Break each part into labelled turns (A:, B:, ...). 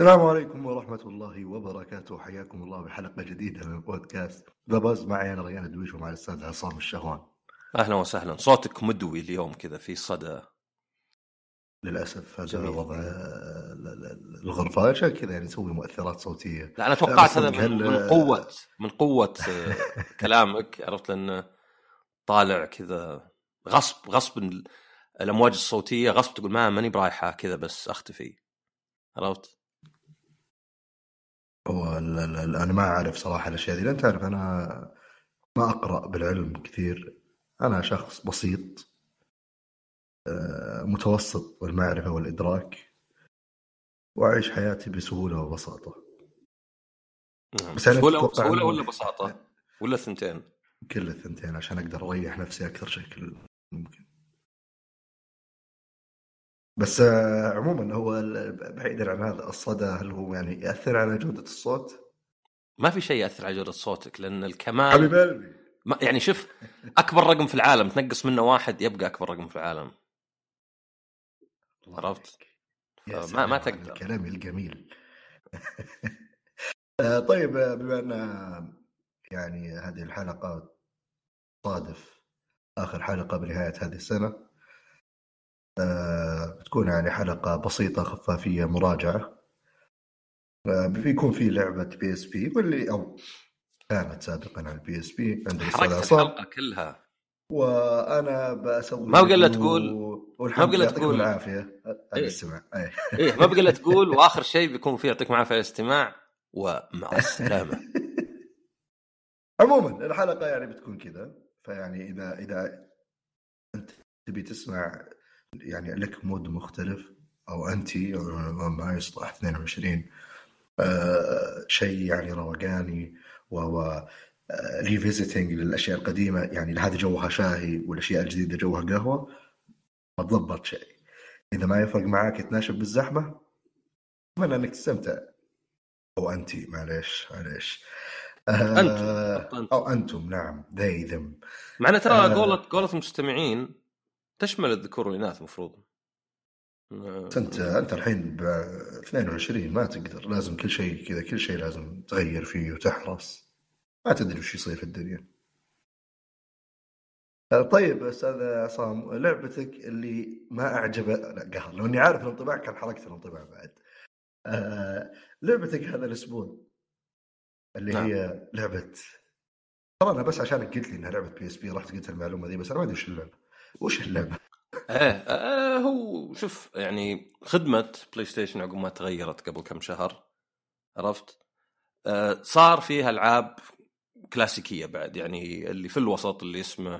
A: السلام عليكم ورحمة الله وبركاته. حياكم الله بحلقة جديدة من بودكاست ذا باز معي أنا ريان الدويش ومع الأستاذ عصام الشهوان.
B: أهلا وسهلا. صوتك مدوي اليوم كذا في صدى.
A: للأسف هذا. وضع ال- ال- الغرفة عشان كذا يعني نسوي مؤثرات صوتية.
B: لا أنا توقعت هذا من,
A: هل-
B: من قوه من قوة آه، كلامك. عرفت لأنه طالع كذا غصب غصب ال- الأمواج الصوتية غصب تقول ما ماني برايحة كذا بس أختفي عرفت؟
A: هو أنا ما أعرف صراحة الأشياء دي لأن تعرف أنا ما أقرأ بالعلم كثير أنا شخص بسيط آه، متوسط بالمعرفة والإدراك وأعيش حياتي بسهولة وبساطة
B: نعم.
A: بس
B: سهولة
A: سهولة
B: ولا بساطة؟ ولا الثنتين؟
A: كل الثنتين عشان أقدر أريح نفسي أكثر شكل ممكن بس آه، عموما هو بعيدا عن هذا الصدى هل هو يعني يأثر على جودة الصوت؟
B: ما في شيء يأثر على جودة صوتك لأن الكمال
A: حبيب قلبي
B: ما يعني شوف أكبر رقم في العالم تنقص منه واحد يبقى أكبر رقم في العالم عرفت؟ ما
A: على
B: تقدر.
A: الكلام الجميل آه، طيب آه، بما أن يعني هذه الحلقة تصادف آخر حلقة بنهاية هذه السنة آه، بتكون يعني حلقة بسيطة خفافية مراجعة آه، بيكون في لعبة PSP واللي أو كانت سابقا على ال PSP عند الاستاذ
B: حرقت
A: عصام
B: الحلقة كلها
A: وأنا بسوي
B: ما بقى تقول- ما بقى تقول.
A: العافية
B: إيه.
A: السمع إيه.
B: إيه ما بقى إلا تقول وآخر شيء بيكون فيه يعطيكم العافية الاستماع ومع السلامة
A: عموما الحلقة يعني بتكون كذا. فيعني إذا إذا أنت تبي تسمع يعني لك مود مختلف أو أنت ما يصلح 22 آه شيء يعني روقاني وهو revisiting للأشياء القديمة يعني هذه جوها شاهي والأشياء الجديدة جوها قهوة ما تضبط شيء. إذا ما يفرق معاك تناشب بالزحمة أتمنى إنك تستمتع. أو أنت معليش معليش. آه،.
B: أنت.
A: أو أنتم نعم ذي ذم
B: مع ترى
A: آه.
B: قولة قولة المستمعين تشمل الذكور والإناث المفروض
A: بس أنت أنت الحين ب 22 ما تقدر لازم كل شيء كذا كل شيء لازم تغير فيه وتحرص ما تدري وش يصير في الدنيا آه، طيب أستاذ عصام لعبتك اللي ما اعجب لا قهر لو إني عارف الانطباع كان حركت الانطباع بعد آه، لعبتك هذا الأسبوع اللي
B: نعم.
A: هي لعبة ترى أنا بس عشانك قلت لي إنها لعبة PSP رحت قلت المعلومة دي بس أنا ما أدري وش اللعبة. وش اللعبة؟
B: إيه آه هو شوف يعني خدمة PlayStation عقب ما تغيرت قبل كم شهر عرفت؟ آه صار فيها ألعاب كلاسيكية بعد يعني اللي في الوسط اللي اسمه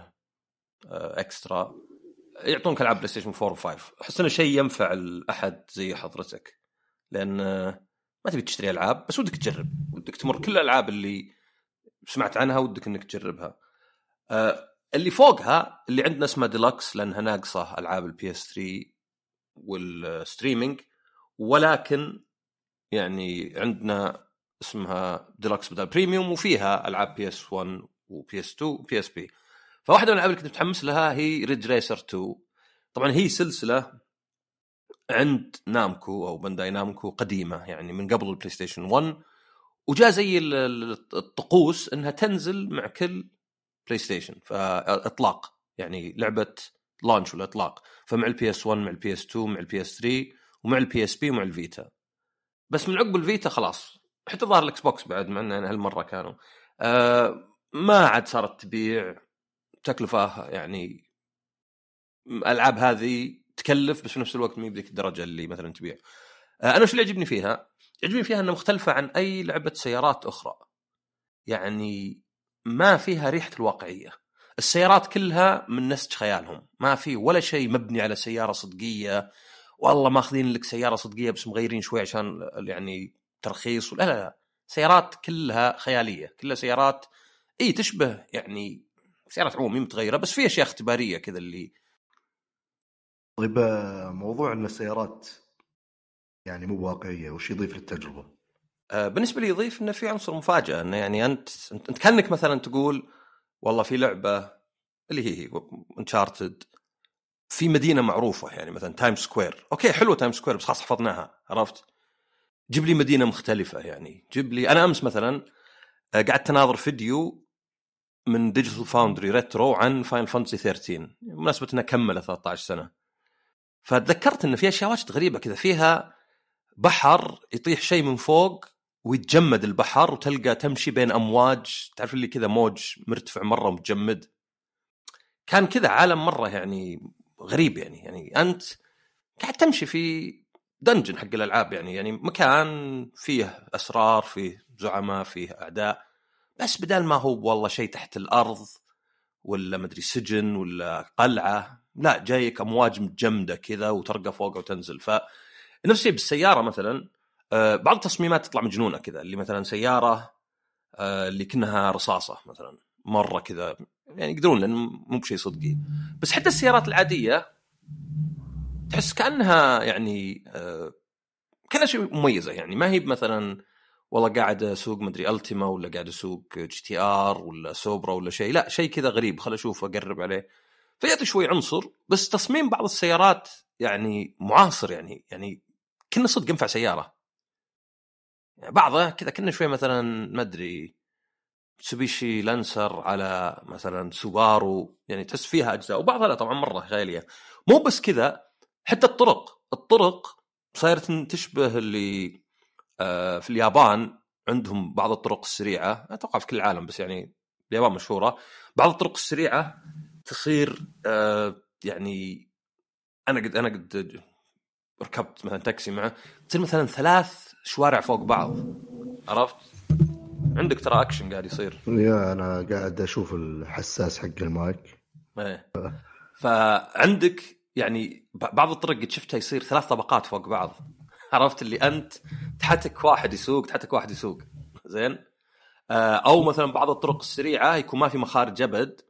B: آه Extra يعطونك ألعاب PlayStation 4 و5 احس انه شيء ينفع الأحد زي حضرتك لأن آه، ما تبي تشتري ألعاب بس ودك تجرب. ودك تمر كل الألعاب اللي سمعت عنها ودك إنك تجربها. آه، اللي فوقها اللي عندنا اسمها ديلكس لانها ناقصه ألعاب ال PS 3 وال streaming. ولكن يعني عندنا اسمها ديلكس بدل Premium وفيها ألعاب PS 1 و PS 2 و PSP فواحدة من الألعاب اللي كنت متحمس لها هي Ridge Racer 2 طبعا هي سلسلة عند Namco أو Bandai Namco قديمة يعني من قبل ال PlayStation 1 وجاء زي ال- ال- الطقوس إنها تنزل مع كل PlayStation فإطلاق يعني لعبة launch ولا إطلاق. فمع ال PS 1 مع ال PS 2 مع ال PS 3 ومع ال PSP ومع ال Vita بس من عقب ال Vita خلاص حتى ظهر ال Xbox بعد مع إن هالمرة كانوا. آه ما عاد صارت تبيع تكلفة يعني الألعاب هذه تكلف بس في نفس الوقت ما بذيك الدرجة اللي مثلا تبيع. آه أنا وش اللي يعجبني فيها؟ يعجبني فيها إنها مختلفة عن أي لعبة سيارات أخرى. يعني ما فيها ريحة الواقعية. السيارات كلها من نسج خيالهم. ما في ولا شيء مبني على سيارة صدقية. والله ماخذين لك سيارة صدقية بس مغيرين شوي عشان يعني ترخيص. لا لا لا. سيارات كلها خيالية. كلها سيارات إي تشبه يعني سيارات عموميه متغيرة بس في أشياء اختبارية كذا اللي
A: طيب آه، موضوع إن السيارات يعني مو واقعية وش يضيف للتجربة؟
B: آه، بالنسبة لي يضيف إنه في عنصر مفاجأة إنه يعني أنت أنت كأنك مثلا تقول والله في لعبة اللي هي Uncharted في مدينة معروفة يعني مثلا Times Square okay حلوة Times Square بس خلاص حفظناها عرفت؟ جيب لي مدينة مختلفة يعني. جيب لي أنا أمس مثلا آه، قعدت أناظر فيديو من Digital Foundry Retro عن Final Fantasy 13 بمناسبة انها كملت 13 سنة. فتذكرت إن في أشياء واجد غريبة كذا. فيها بحر يطيح شيء من فوق ويتجمد البحر وتلقى تمشي بين أمواج. تعرف اللي كذا موج مرتفع مرة ومتجمد. كان كذا عالم مرة يعني غريب يعني. يعني أنت قاعد تمشي في دنجن حق الألعاب يعني. يعني مكان فيه أسرار فيه زعماء فيه أعداء. بس بدل ما هو والله شيء تحت الأرض ولا مدري سجن ولا قلعة لا جايك امواج متجمدة كذا وترقى فوق وتنزل. ف نفس الشيء بالسيارة مثلا آه، بعض التصميمات تطلع مجنونة كذا اللي مثلا سيارة آه، اللي كأنها رصاصة مثلا مرة كذا يعني يقدرون لأن مو بشيء صدقي. بس حتى السيارات العادية تحس كأنها يعني آه، كأنها شيء مميزة يعني. ما هي مثلا والله قاعد أسوق مدري Altima ولا قاعد أسوق GTR ولا Supra ولا شيء لا شيء كذا غريب. خل أشوف أقرب عليه. فيعطي شوي عنصر بس تصميم بعض السيارات يعني معاصر يعني يعني كنا صدق ينفع سيارة. يعني بعضها كذا كنا شوي مثلا ما أدري Mitsubishi Lancer على مثلا Subaru يعني تحس فيها أجزاء وبعضها لا طبعا مرة خياليه مو بس كذا حتى الطرق الطرق صايرت تشبه اللي آه، في اليابان عندهم بعض الطرق السريعة أتوقع في كل العالم بس يعني اليابان مشهورة بعض الطرق السريعة تصير آه، يعني أنا قد أنا قد ركبت مثلا تاكسي معه تصير مثلا ثلاث شوارع فوق بعض عرفت؟ عندك ترى أكشن قاعد يصير.
A: يا أنا قاعد أشوف الحساس حق المايك.
B: إيه. فعندك يعني بعض الطرق قد شفتها يصير ثلاث طبقات فوق بعض. عرفت؟ اللي أنت تحتك واحد يسوق تحتك واحد يسوق. زين؟ آه، أو مثلا بعض الطرق السريعة يكون ما في مخارج أبد.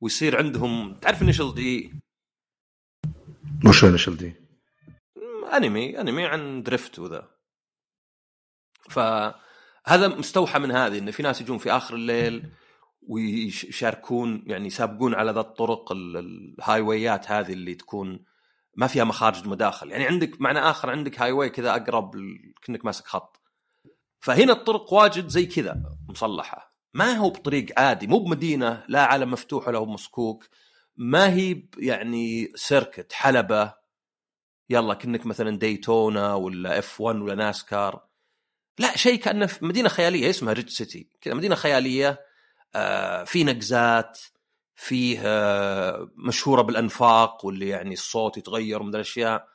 B: ويصير عندهم تعرف Initial D
A: وش Initial D؟
B: أنمي أنمي عن drift وذا. فهذا مستوحى من هذه إن في ناس يجون في آخر الليل ويشاركون يعني يسابقون على ذا الطرق ال highway ات هذه اللي تكون ما فيها مخارج مداخل. يعني عندك معنى آخر عندك highway كذا أقرب كأنك ماسك خط. فهنا الطرق واجد زي كذا مصلحة. ما هو بطريق عادي مو بمدينة لا عالم مفتوح ولا هو مسكوك. ما هي يعني circuit حلبة يلا كأنك مثلا Daytona ولا F 1 ولا NASCAR. لا شيء كأنه مدينة خيالية اسمها Ridge City. كذا مدينة خيالية آه في نقزات فيه آه مشهورة بالأنفاق واللي يعني الصوت يتغير من الاشياء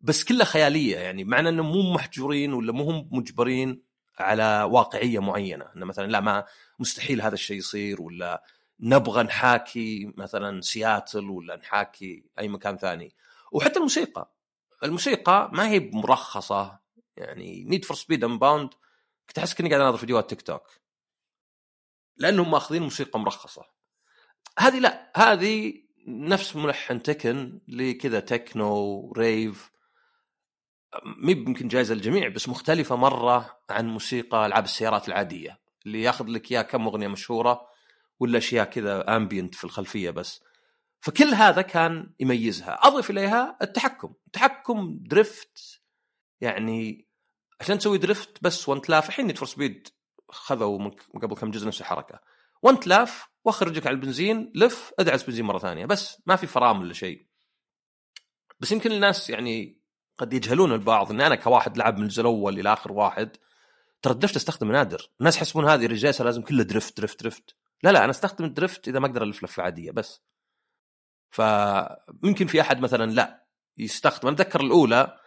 B: بس كلها خيالية يعني معنى انهم مو محجورين ولا مو هم مجبرين. على واقعية معينة انه مثلا لا ما مستحيل هذا الشيء يصير ولا نبغى نحاكي مثلا سياتل ولا نحاكي أي مكان ثاني. وحتى الموسيقى الموسيقى ما هي مرخصة يعني Need for Speed Unbound كنت أحس كني قاعد أناظر فيديوهات تيك توك. لأنهم ماخذين موسيقى مرخصة. هذه لا هذه نفس ملحن techno كذا techno rave مهي يمكن جايزة للجميع بس مختلفة مرة عن موسيقى ألعاب السيارات العادية اللي ياخذ لك اياه كم أغنية مشهورة ولا أشياء كذا امبينت في الخلفية بس. فكل هذا كان يميزها. اضف إليها التحكم. تحكم drift يعني عشان تسوي drift بس وانت لاف الحين Need for Speed خذوا من قبل كم جزء نفس الحركة. وانت لاف وأخر رجلك على البنزين لف ادعس بنزين مرة ثانية بس ما في فرامل ولا شيء. بس يمكن الناس يعني قد يجهلون البعض اني أنا كواحد لعب من الجزء الأول إلى آخر واحد. ترى ال drift أستخدم نادر. الناس يحسبون هذه الرجال لازم كله drift drift drift. لا لا أنا أستخدم ال drift إذا ما أقدر ألف لفة عادية بس. فممكن في أحد مثلا لا يستخدم. أنا أتذكر الأولى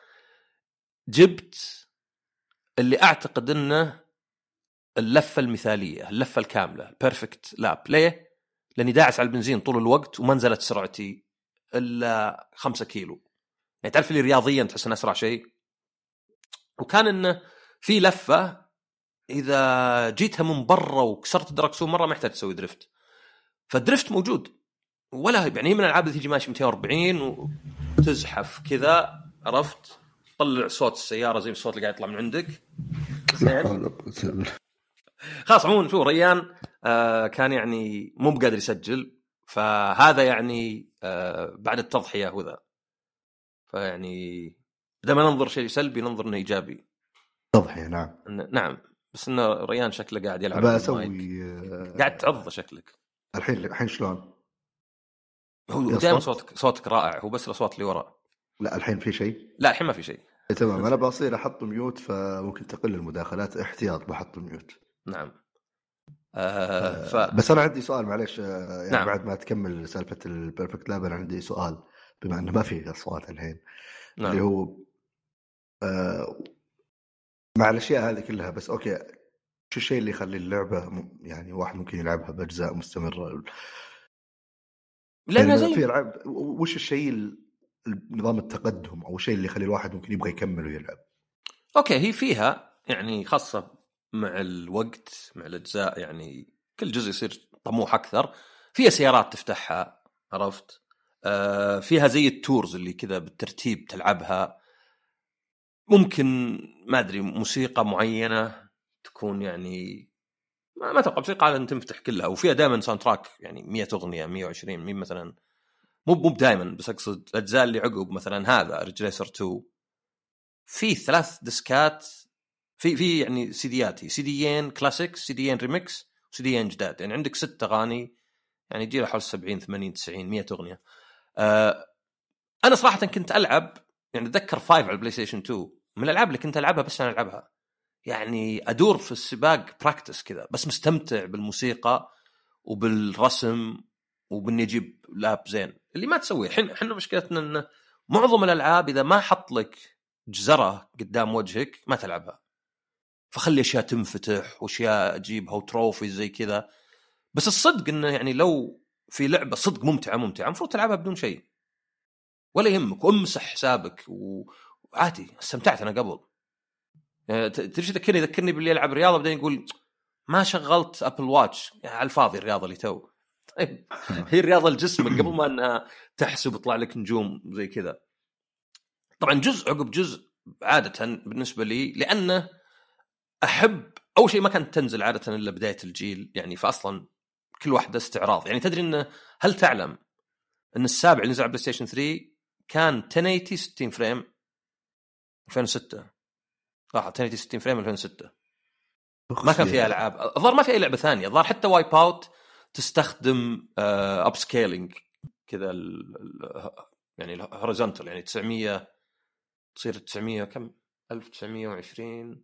B: جبت اللي أعتقد إنه اللفة المثالية اللفة الكاملة perfect lap ليه؟ لأني داعس على البنزين طول الوقت وما نزلت سرعتي إلا 5 كيلو. يعني تعرف اللي رياضيا تحس إنه أسرع شيء؟ وكان إنه في لفة إذا جيتها من برا وكسرت الدركسون مرة ما يحتاج تسوي درفت. فالدرفت موجود. ولا يعني من الألعاب اللي تجي ماشي 240 وتزحف كذا عرفت؟ طلع صوت السيارة زي الصوت اللي قاعد يطلع من عندك. خلاص عموما شوف ريان آه كان يعني مو بقادر يسجل. فهذا يعني آه بعد التضحية وذا. فيعني بدل ما ننظر شيء سلبي ننظر إنه إيجابي.
A: تضحيه نعم.
B: نعم بس إنه ريان شكله قاعد يلعب
A: بسوي. آه،
B: قاعد تعض شكلك.
A: الحين الحين شلون؟
B: هو دائما
A: صوت؟
B: صوتك صوتك رائع هو بس الاصوات اللي ورا.
A: لا الحين في شيء؟
B: لا الحين ما في شيء.
A: إيه، تمام أنا بصير أحط mute فممكن تقل المداخلات. احتياط بحط mute.
B: نعم. آه ف...
A: بس أنا عندي سؤال معليش آه، يعني
B: نعم.
A: بعد ما تكمل سالفة ال perfect lap أنا عندي سؤال. بما انه ما في اصوات الحين اللي
B: نعم.
A: هو آه مع الأشياء هذه كلها بس okay شو الشيء اللي يخلي اللعبة يعني واحد ممكن يلعبها بأجزاء مستمرة؟
B: لانها
A: يعني في
B: زي
A: ألعاب وش الشيء ال- نظام التقدم أو الشيء اللي يخلي الواحد ممكن يبغى يكمل ويلعب؟
B: okay هي فيها يعني خاصة مع الوقت مع الأجزاء يعني كل جزء يصير طموح أكثر. فيها سيارات تفتحها عرفت؟ فيها زي ال tours اللي كذا بالترتيب تلعبها. ممكن ما أدري موسيقى معينة تكون يعني ما, ما أتوقع موسيقى على تنفتح كلها. وفيها دائما soundtrack يعني 100 أغنية 120 مين مثلا. مو مو دائما بس أقصد الاجزاء اللي عقب مثلا هذا Ridge Racer 2 في ثلاث discات في في يعني CDيات هي سيديين كلاسيك سيديين ريمكس وسيديين جداد. يعني عندك ست أغاني يعني يجي حول 70 80 90 100 أغنية. آه أنا صراحة كنت ألعب يعني أتذكر 5 على ال PlayStation 2 من الألعاب اللي كنت ألعبها بس أنا ألعبها. يعني أدور في السباق practice كذا بس مستمتع بالموسيقى وبالرسم وبإني أجيب لاب زين. اللي ما تسويه إحنا إحنا مشكلتنا إن معظم الألعاب إذا ما حط لك جزرة قدام وجهك ما تلعبها. فخلي أشياء تنفتح وأشياء أجيبها وتروفي زي كذا. بس الصدق إنه يعني لو في لعبة صدق ممتعة ممتعة المفروض تلعبها بدون شيء. ولا يهمك وامسح حسابك وعادي استمتعت أنا قبل. ت- تدري إيش يذكرني؟ يذكرني باللي يلعب رياضه بعدين يقول ما شغلت Apple Watch يعني على الفاضي الرياضة اللي تو. طيب هي الرياضة لجسمك قبل ما إنها تحسب ويطلع لك نجوم زي كذا. طبعا جزء عقب جزء عادة بالنسبة لي لأنه أحب أول شيء ما كانت تنزل عادة إلا بداية الجيل يعني فاصلا كل واحدة استعراض. يعني تدري انه هل تعلم إن السابع اللي نزل على PlayStation 3 كان 1080 60 frame 2006 صح 1080 60 frame 2006 ما كان فيها ألعاب. الظاهر ما في أي لعبة ثانية. الظاهر حتى Wipeout تستخدم upscaling كذا يعني ال horizontal يعني 900 تصير 900 كم؟ 1920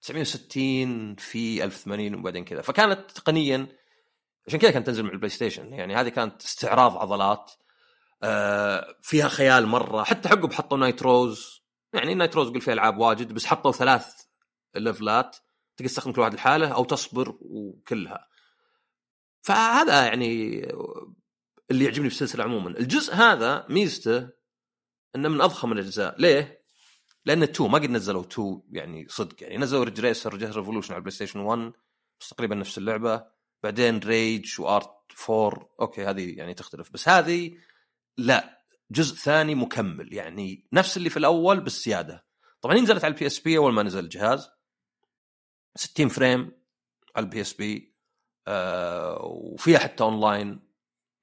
B: 960 في 1080 وبعدين كذا. فكانت تقنيا عشان كذا كانت تنزل مع ال PlayStation. يعني هذه كانت استعراض عضلات آه، فيها خيال مرة. حتى عقب حطوا nitrous يعني nitrous يقول فيها ألعاب واجد بس حطوا ثلاث levelات تقدر تستخدم كل واحد لحاله أو تصبر وكلها. فهذا يعني اللي يعجبني في السلسلة عموما. الجزء هذا ميزته إنه من أضخم الأجزاء. ليه؟ لأن 2 ما قد نزلوا 2 يعني صدق. يعني نزلوا Ridge Racer Revolution على ال PlayStation 1 بس تقريبا نفس اللعبة. بعدين Ridge Racer Type 4 okay هذه يعني تختلف. بس هذه لا جزء ثاني مكمل. يعني نفس اللي في الأول بس زياده طبعا نزلت على ال PSP أول ما نزل الجهاز. 60 frame على ال PSP آه وفيها حتى اونلاين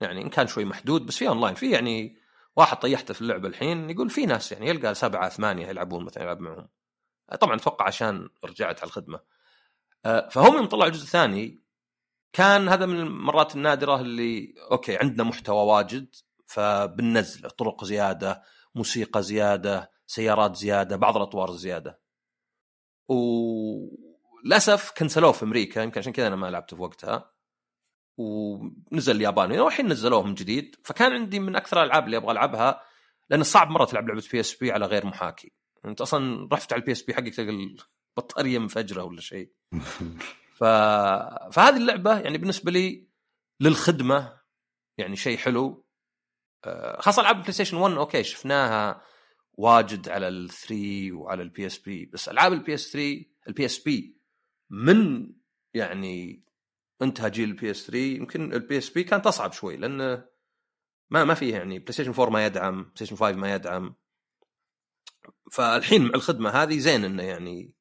B: يعني إن كان شوي محدود بس فيها اونلاين في يعني واحد طيحته في اللعبة الحين يقول في ناس يعني يلقى سبعة ثمانية يلعبون مثلا يلعب معهم. طبعا أتوقع عشان رجعت على الخدمة. آه فهم يوم طلعوا جزء ثاني كان هذا من المرات النادرة اللي أوكي عندنا محتوى واجد فبننزل طرق زيادة موسيقى زيادة سيارات زيادة بعض الأطوار زيادة. وللأسف كنسلوه في أمريكا يمكن عشان كذا أنا ما لعبته في وقتها. ونزل الياباني والحين نزلوه من جديد. فكان عندي من أكثر الألعاب اللي أبغى ألعبها لأن صعب مرة تلعب لعبة PSP على غير محاكي. أنت أصلا رحت على ال PSP حقك تلقى البطاريه منفجره ولا شيء. ف... فهذه اللعبة يعني بالنسبة لي للخدمة يعني شيء حلو. آه، خاصة ألعاب ال PlayStation 1 okay شفناها واجد على ال 3 وعلى ال PSP بس ألعاب ال PS 3 ال PSP من يعني انتهى جيل ال PS 3 يمكن ال PSP كانت أصعب شوي لأن ما ما فيه يعني PlayStation 4 ما يدعم PlayStation 5 ما يدعم. فالحين مع الخدمة هذه زين إنه يعني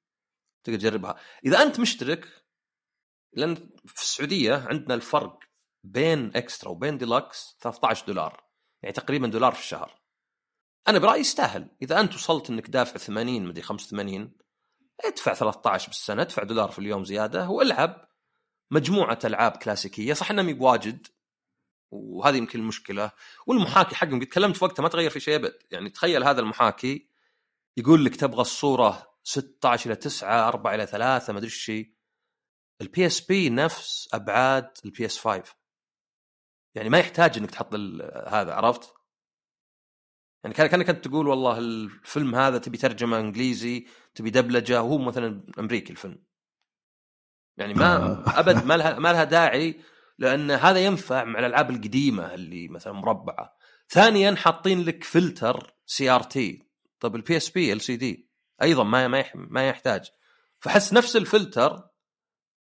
B: تقدر تجربها. إذا أنت مشترك لأن في السعودية عندنا الفرق بين Extra وبين ديلكس 13 دولار يعني تقريبا دولار في الشهر. أنا برأيي يستاهل. إذا أنت وصلت إنك دافع 80 مدري 85 ادفع 13 بالسنة ادفع دولار في اليوم زيادة والعب مجموعة ألعاب كلاسيكية. صح إنها مي بواجد وهذه يمكن المشكلة. والمحاكي حقهم قد تكلمت وقتها ما تغير في شيء أبد. يعني تخيل هذا المحاكي يقول لك تبغى الصورة 16 إلى 9 4 إلى 3 ما أدري إيش ال PSP نفس أبعاد ال PS 5 يعني ما يحتاج إنك تحط هذا عرفت؟ يعني كان كأنك انت تقول والله الفيلم هذا تبي ترجمة إنجليزي تبي دبلجة وهو مثلا أمريكي الفيلم. يعني ما آه. أبد ما لها ما لها داعي لأن هذا ينفع مع الألعاب القديمة اللي مثلا مربعة. ثانيا حاطين لك فلتر CRT طب ال PSP LCD أيضا ما ما ما يحتاج. فحس نفس الفلتر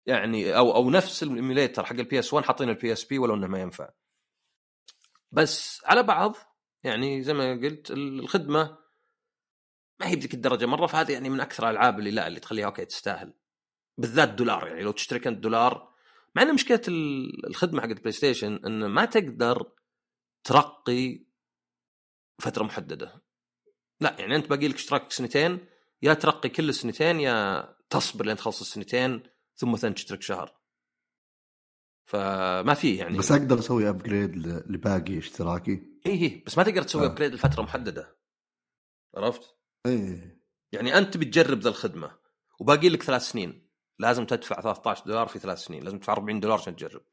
B: يعني أو أو نفس ال emulator حق ال PS 1 حاطين ال PSP ولو إنه ما ينفع. بس على بعض يعني زي ما قلت الخدمة ما هي بذيك الدرجة مرة فهذه يعني من أكثر الألعاب اللي لا اللي تخليها okay تستاهل. بالذات دولار يعني لو تشترك انت دولار مع إن مشكلة الخدمة حقت PlayStation إن ما تقدر ترقي فترة محددة. لا يعني أنت باقي لك اشتراك سنتين يا ترقي كل السنتين يا تصبر لين تخلص السنتين ثم مثلا تشترك شهر. فما في يعني.
A: بس أقدر أسوي upgrade لباقي اشتراكي؟
B: اي اي بس ما تقدر تسوي آه. upgrade لفترة محددة. عرفت؟
A: إيه.
B: يعني أنت بتجرب ذا الخدمة وباقي لك ثلاث سنين. لازم تدفع 13 دولار في ثلاث سنين. لازم تدفع 40 دولار عشان تجرب.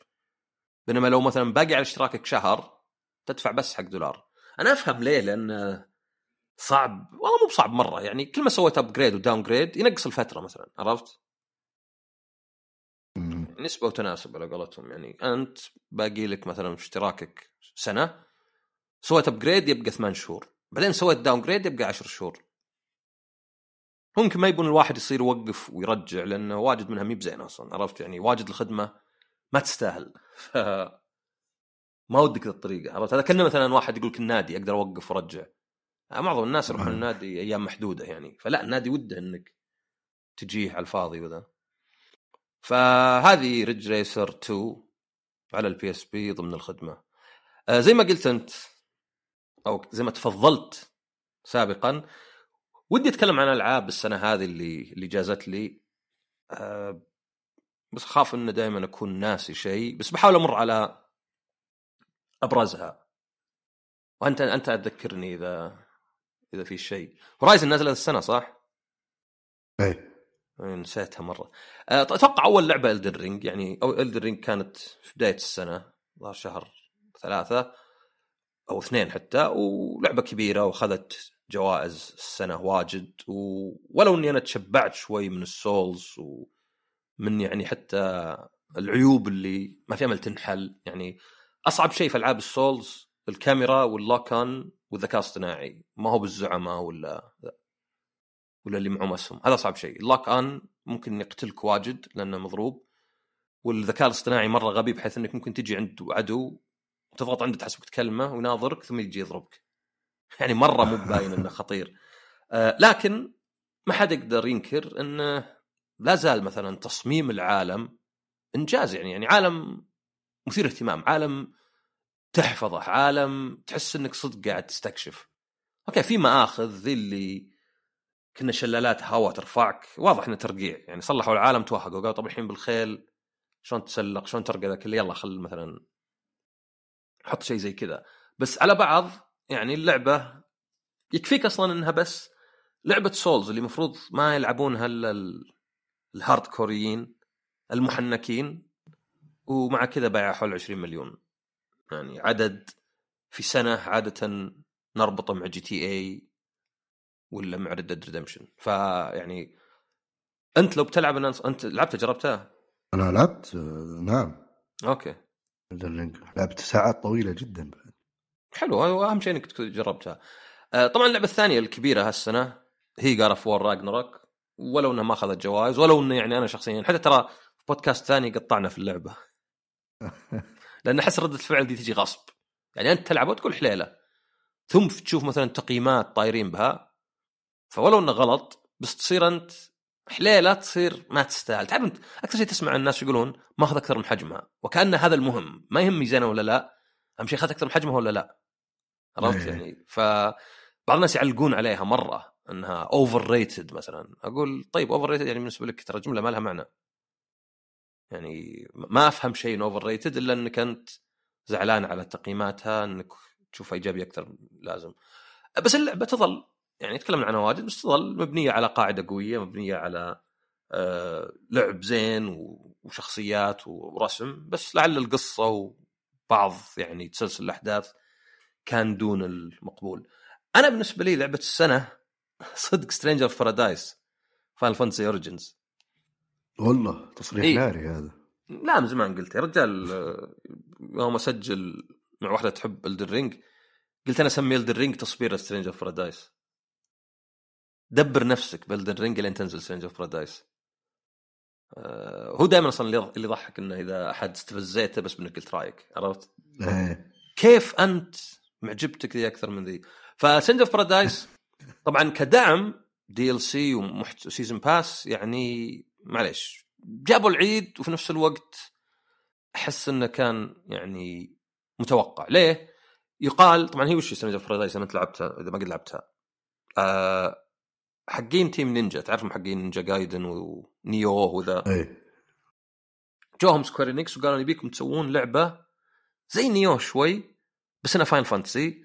B: بينما لو مثلا باقي على اشتراكك شهر تدفع بس حق دولار. أنا أفهم ليه لأن صعب. والله مو بصعب مرة. يعني كل ما سويت upgrade و downgrade ينقص الفترة مثلا. عرفت؟ نسبة وتناسب على قولتهم. يعني أنت باقي لك مثلا في اشتراكك سنة سويت upgrade يبقى ثمان شهور. بعدين سويت downgrade يبقى عشر شهور. ممكن ما يبون الواحد يصير يوقف ويرجع لأنه واجد منها مي بزين أصلا عرفت؟ يعني واجد الخدمة ما تستاهل. ف ما ودك الطريقة عرفت؟ هذا كأنه مثلا واحد يقول لك النادي أقدر أوقف وأرجع. معظم الناس يروحون النادي أيام محدودة يعني. فلا النادي وده إنك تجيه على الفاضي وذا. فهذه Ridge Racer 2 على ال PSP ضمن الخدمة. آه زي ما قلت أنت أو زي ما تفضلت سابقا ودي أتكلم عن ألعاب السنة هذه اللي اللي جازت لي. أه بس اخاف إنه دائما أكون ناسي شيء بس بحاول أمر على أبرزها. وأنت أنت تذكرني إذا إذا في شيء. Horizon نزلت السنة صح؟
A: اي
B: نسيتها مرة. آه، أتوقع أول لعبة Elden Ring يعني أو Elden Ring كانت في بداية السنة ظهر شهر ثلاثة أو اثنين حتى ولعبة كبيرة وأخذت جوائز السنة واجد ولو إني أنا تشبعت شوي من ال Souls ومن يعني حتى العيوب اللي ما في أمل تنحل. يعني أصعب شيء في ألعاب ال Souls الكاميرا وال lock on والذكاء الاصطناعي ما هو بالزعماء ولا ولا اللي معهم اسهم هذا اصعب شيء. ال lock on ممكن يقتلك واجد لأنه مضروب والذكاء الاصطناعي مرة غبي بحيث إنك ممكن تجي عند عدو تضغط عنده تحسبك تكلمه ويناظرك ثم يجي يضربك. يعني مرة مو باين إنه خطير. آه لكن ما حد يقدر ينكر انه لا زال مثلا تصميم العالم إنجاز يعني يعني عالم مثير اهتمام عالم تحفظه عالم تحس إنك صدق قاعد تستكشف. okay في مآخذ ذي اللي كنا شلالات هواء ترفعك. واضح إنه ترقيع. يعني صلحوا العالم توهقوا. قالوا طب الحين بالخيل شلون تسلق؟ شلون ترقى اللي يلا خل مثلا حط شيء زي كذا. بس على بعض يعني اللعبة يكفيك أصلا إنها بس لعبة Souls اللي المفروض ما يلعبونها إلا ال hardcore يين المحنكين ومع كذا بايع حول 20 مليون. يعني عدد في سنة عادة نربطه مع GTA ولا مع Red Dead Redemption فيعني أنت لو بتلعب أنت لعبتها جربتها؟
A: أنا لعبت نعم.
B: okay.
A: لعبت ساعات طويلة جدا بعد.
B: حلو أهم شيء إنك جربتها آه، طبعا اللعبة الثانية الكبيرة هالسنة هي God of War Ragnarok ولو إنها ما أخذت جوائز ولو إنه يعني أنا شخصيا حتى ترى في بودكاست ثاني قطعنا في اللعبة. لأن أحس ردة الفعل دي تجي غصب. يعني أنت تلعب وتقول حليلة. ثم تشوف مثلا تقييمات طايرين بها. فولو إنه غلط بس تصير أنت حليلة تصير ما تستاهل. تعرف أنت أكثر شيء تسمع الناس يقولون ماخذ أكثر من حجمها وكأن هذا المهم. ما يهم ميزانه ولا لا أهم شيء اخذت أكثر من حجمها ولا لا. عرفت
A: إيه.
B: يعني؟ ف بعض الناس يعلقون عليها مرة إنها overrated مثلا. أقول طيب overrated يعني بالنسبة لك ترى جملة ما لها معنى. يعني ما أفهم شيء overrated إلا إنك أنت زعلان على تقييماتها إنك تشوفها ايجابي أكثر لازم. بس اللعبة تظل يعني تكلمنا عنها واجد بس تظل مبنية على قاعدة قوية مبنية على آه لعب زين وشخصيات ورسم بس لعل القصة وبعض يعني تسلسل الأحداث كان دون المقبول. أنا بالنسبة لي لعبة السنة صدق Stranger Paradise Final Fantasy Origins
A: والله تصريح
B: إيه.
A: ناري هذا.
B: لا من زمان قلت يا رجال آه، يوم أسجل مع واحدة تحب Elden Ring قلت أنا اسمي Elden Ring تصبير Stranger Paradise دبر نفسك ب Elden Ring لين تنزل Stranger Paradise آه هو دائما أصلا اللي يضحك إنه إذا أحد استفزيته بس بإنك قلت رأيك عرفت؟
A: إيه.
B: كيف أنت معجبتك ذي أكثر من ذي؟ ف Stranger of Paradise طبعا كدعم DLC و season pass يعني معليش جابوا العيد وفي نفس الوقت أحس إنه كان يعني متوقع. ليه؟ يقال طبعا هي Stranger of Paradise أنا لعبتها؟ إذا ما قد لعبتها. أه حقين Team Ninja تعرفهم حقين Ninja Gaiden و Nioh وذا.
A: إيه
B: جوهم Square Enix وقالوا نبيكم تسوون لعبة زي Nioh شوي بس إنها Final Fantasy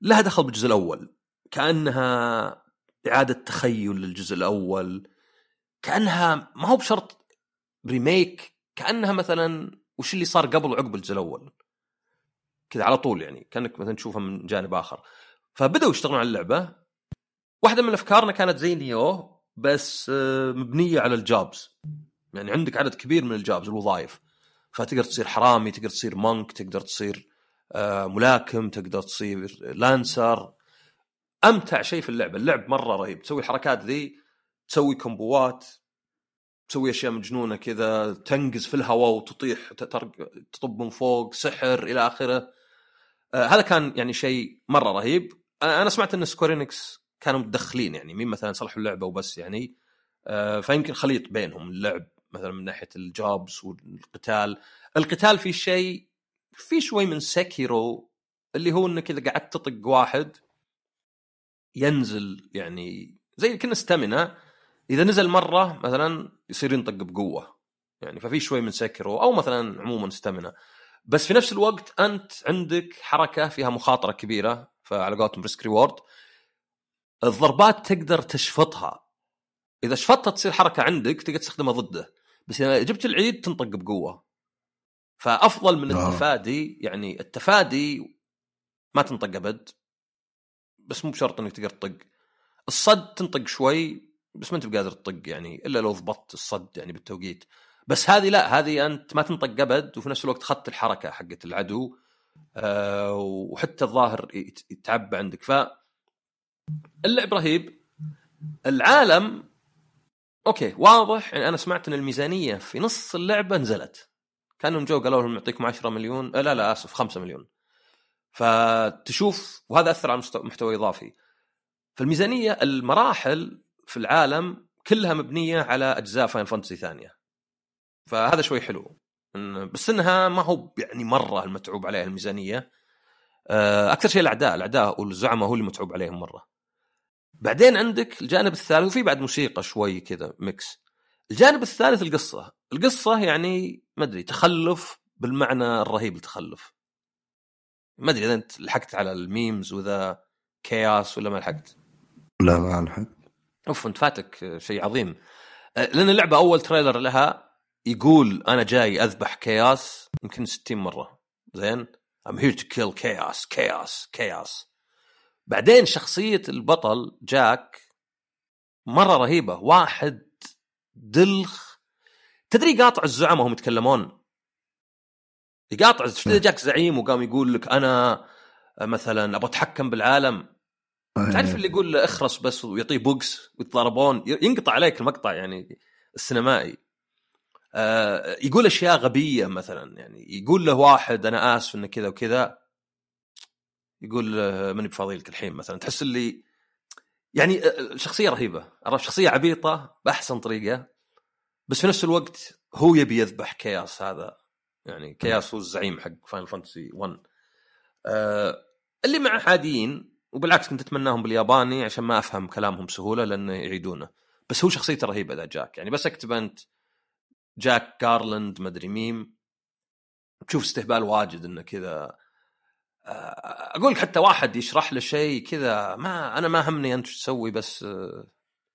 B: لها دخل بالجزء الأول. كأنها إعادة تخيل للجزء الأول. كأنها ما هو بشرط remake كأنها مثلا وش اللي صار قبل وعقب الجزء الأول. كذا على طول يعني كأنك مثلا تشوفها من جانب آخر. فبدأوا يشتغلون على اللعبة. واحدة من أفكارنا كانت زي Nioh بس آه، مبنية على ال jobs. يعني عندك عدد كبير من ال jobs الوظائف. فتقدر تصير حرامي تقدر تصير monk تقدر تصير آه، ملاكم تقدر تصير lancer أمتع شيء في اللعبة. اللعب مرة رهيب. تسوي الحركات ذي تسوي combo ات تسوي أشياء مجنونة كذا تنقز في الهواء وتطيح تطب من فوق سحر إلى آخره. آه هذا كان يعني شيء مرة رهيب. أنا سمعت إن Square Enix كانوا متدخلين يعني مين مثلا صلحوا اللعبة وبس يعني آه فيمكن خليط بينهم اللعب مثلا من ناحية ال jobs والقتال. القتال في شيء في شوي من Sekiro اللي هو إنك إذا قعدت تطق واحد ينزل يعني زي كنا stamina إذا نزل مرة مثلا يصير ينطق بقوة يعني ففي شوي من Sekiro أو مثلا عموما stamina بس في نفس الوقت أنت عندك حركة فيها مخاطرة كبيرة فعلى قولتهم risk reward الضربات تقدر تشفطها. إذا شفطها تصير حركة عندك تقدر تستخدمها ضده. بس إذا جبت العيد تنطق بقوة. فأفضل من
A: آه.
B: التفادي يعني التفادي ما تنطق أبد. بس مو بشرط إنك تقدر تطق. الصد تنطق شوي بس ما أنت بقادر تطق يعني إلا لو ضبطت الصد يعني بالتوقيت. بس هذه لا هذه أنت ما تنطق أبد وفي نفس الوقت اخذت الحركة حقت العدو آه وحتى الظاهر يت- يتعبى عندك. ف اللعب رهيب العالم أوكي واضح يعني أنا سمعت إن الميزانية في نص اللعبة نزلت. كأنهم جو قالوا لهم نعطيكم 10 مليون. آه لا لا آسف 5 مليون. فتشوف وهذا أثر على محتوى إضافي. فالميزانية المراحل في العالم كلها مبنية على أجزاء Final Fantasy ثانية. فهذا شوي حلو. بس إنها ما هو يعني مرة المتعوب عليها الميزانية. آه، أكثر شيء الأعداء الأعداء والزعماء هو اللي متعوب عليهم مرة. بعدين عندك الجانب الثالث وفي بعد موسيقى شوي كذا mix الجانب الثالث القصة. القصة يعني ما أدري تخلف بالمعنى الرهيب التخلف. ما أدري إذا أنت لحقت على ال memes وذا Chaos ولا ما لحقت.
A: لا ما الحق
B: أوف أنت فاتك شيء عظيم. أه، لأن اللعبة أول تريلر لها يقول أنا جاي أذبح كياس يمكن 60 مرة. زين؟ I'm here to kill chaos chaos chaos. بعدين شخصية البطل جاك مرة رهيبة واحد دلخ. تدري قاطع الزعماء وهم يتكلمون؟ يقاطع إذا جاك زعيم وقام يقول لك أنا مثلا أبغى أتحكم بالعالم؟ تعرف اللي يقول له اخرس بس ويعطيه بوكس ويتضاربون؟ ينقطع عليك المقطع يعني السينمائي. آه يقول أشياء غبية مثلا يعني يقول له واحد أنا آسف إنه كذا وكذا. يقول له ماني بفاضي لك الحين مثلا. تحس اللي يعني الشخصيه رهيبة. عرفت؟ شخصية عبيطة بأحسن طريقة بس في نفس الوقت هو يبي يذبح كياس هذا. يعني Chaos هو الزعيم حق Final Fantasy 1 آه اللي معه عاديين وبالعكس كنت أتمناهم بالياباني عشان ما أفهم كلامهم بسهولة لأنه يعيدونه. بس هو شخصيته رهيبة ذا Jack. يعني بس اكتب انت Jack Garland مدري ميم تشوف استهبال واجد إنه كذا آه، أقول حتى واحد يشرح له شيء كذا ما أنا ما همني أنت شو تسوي بس آه،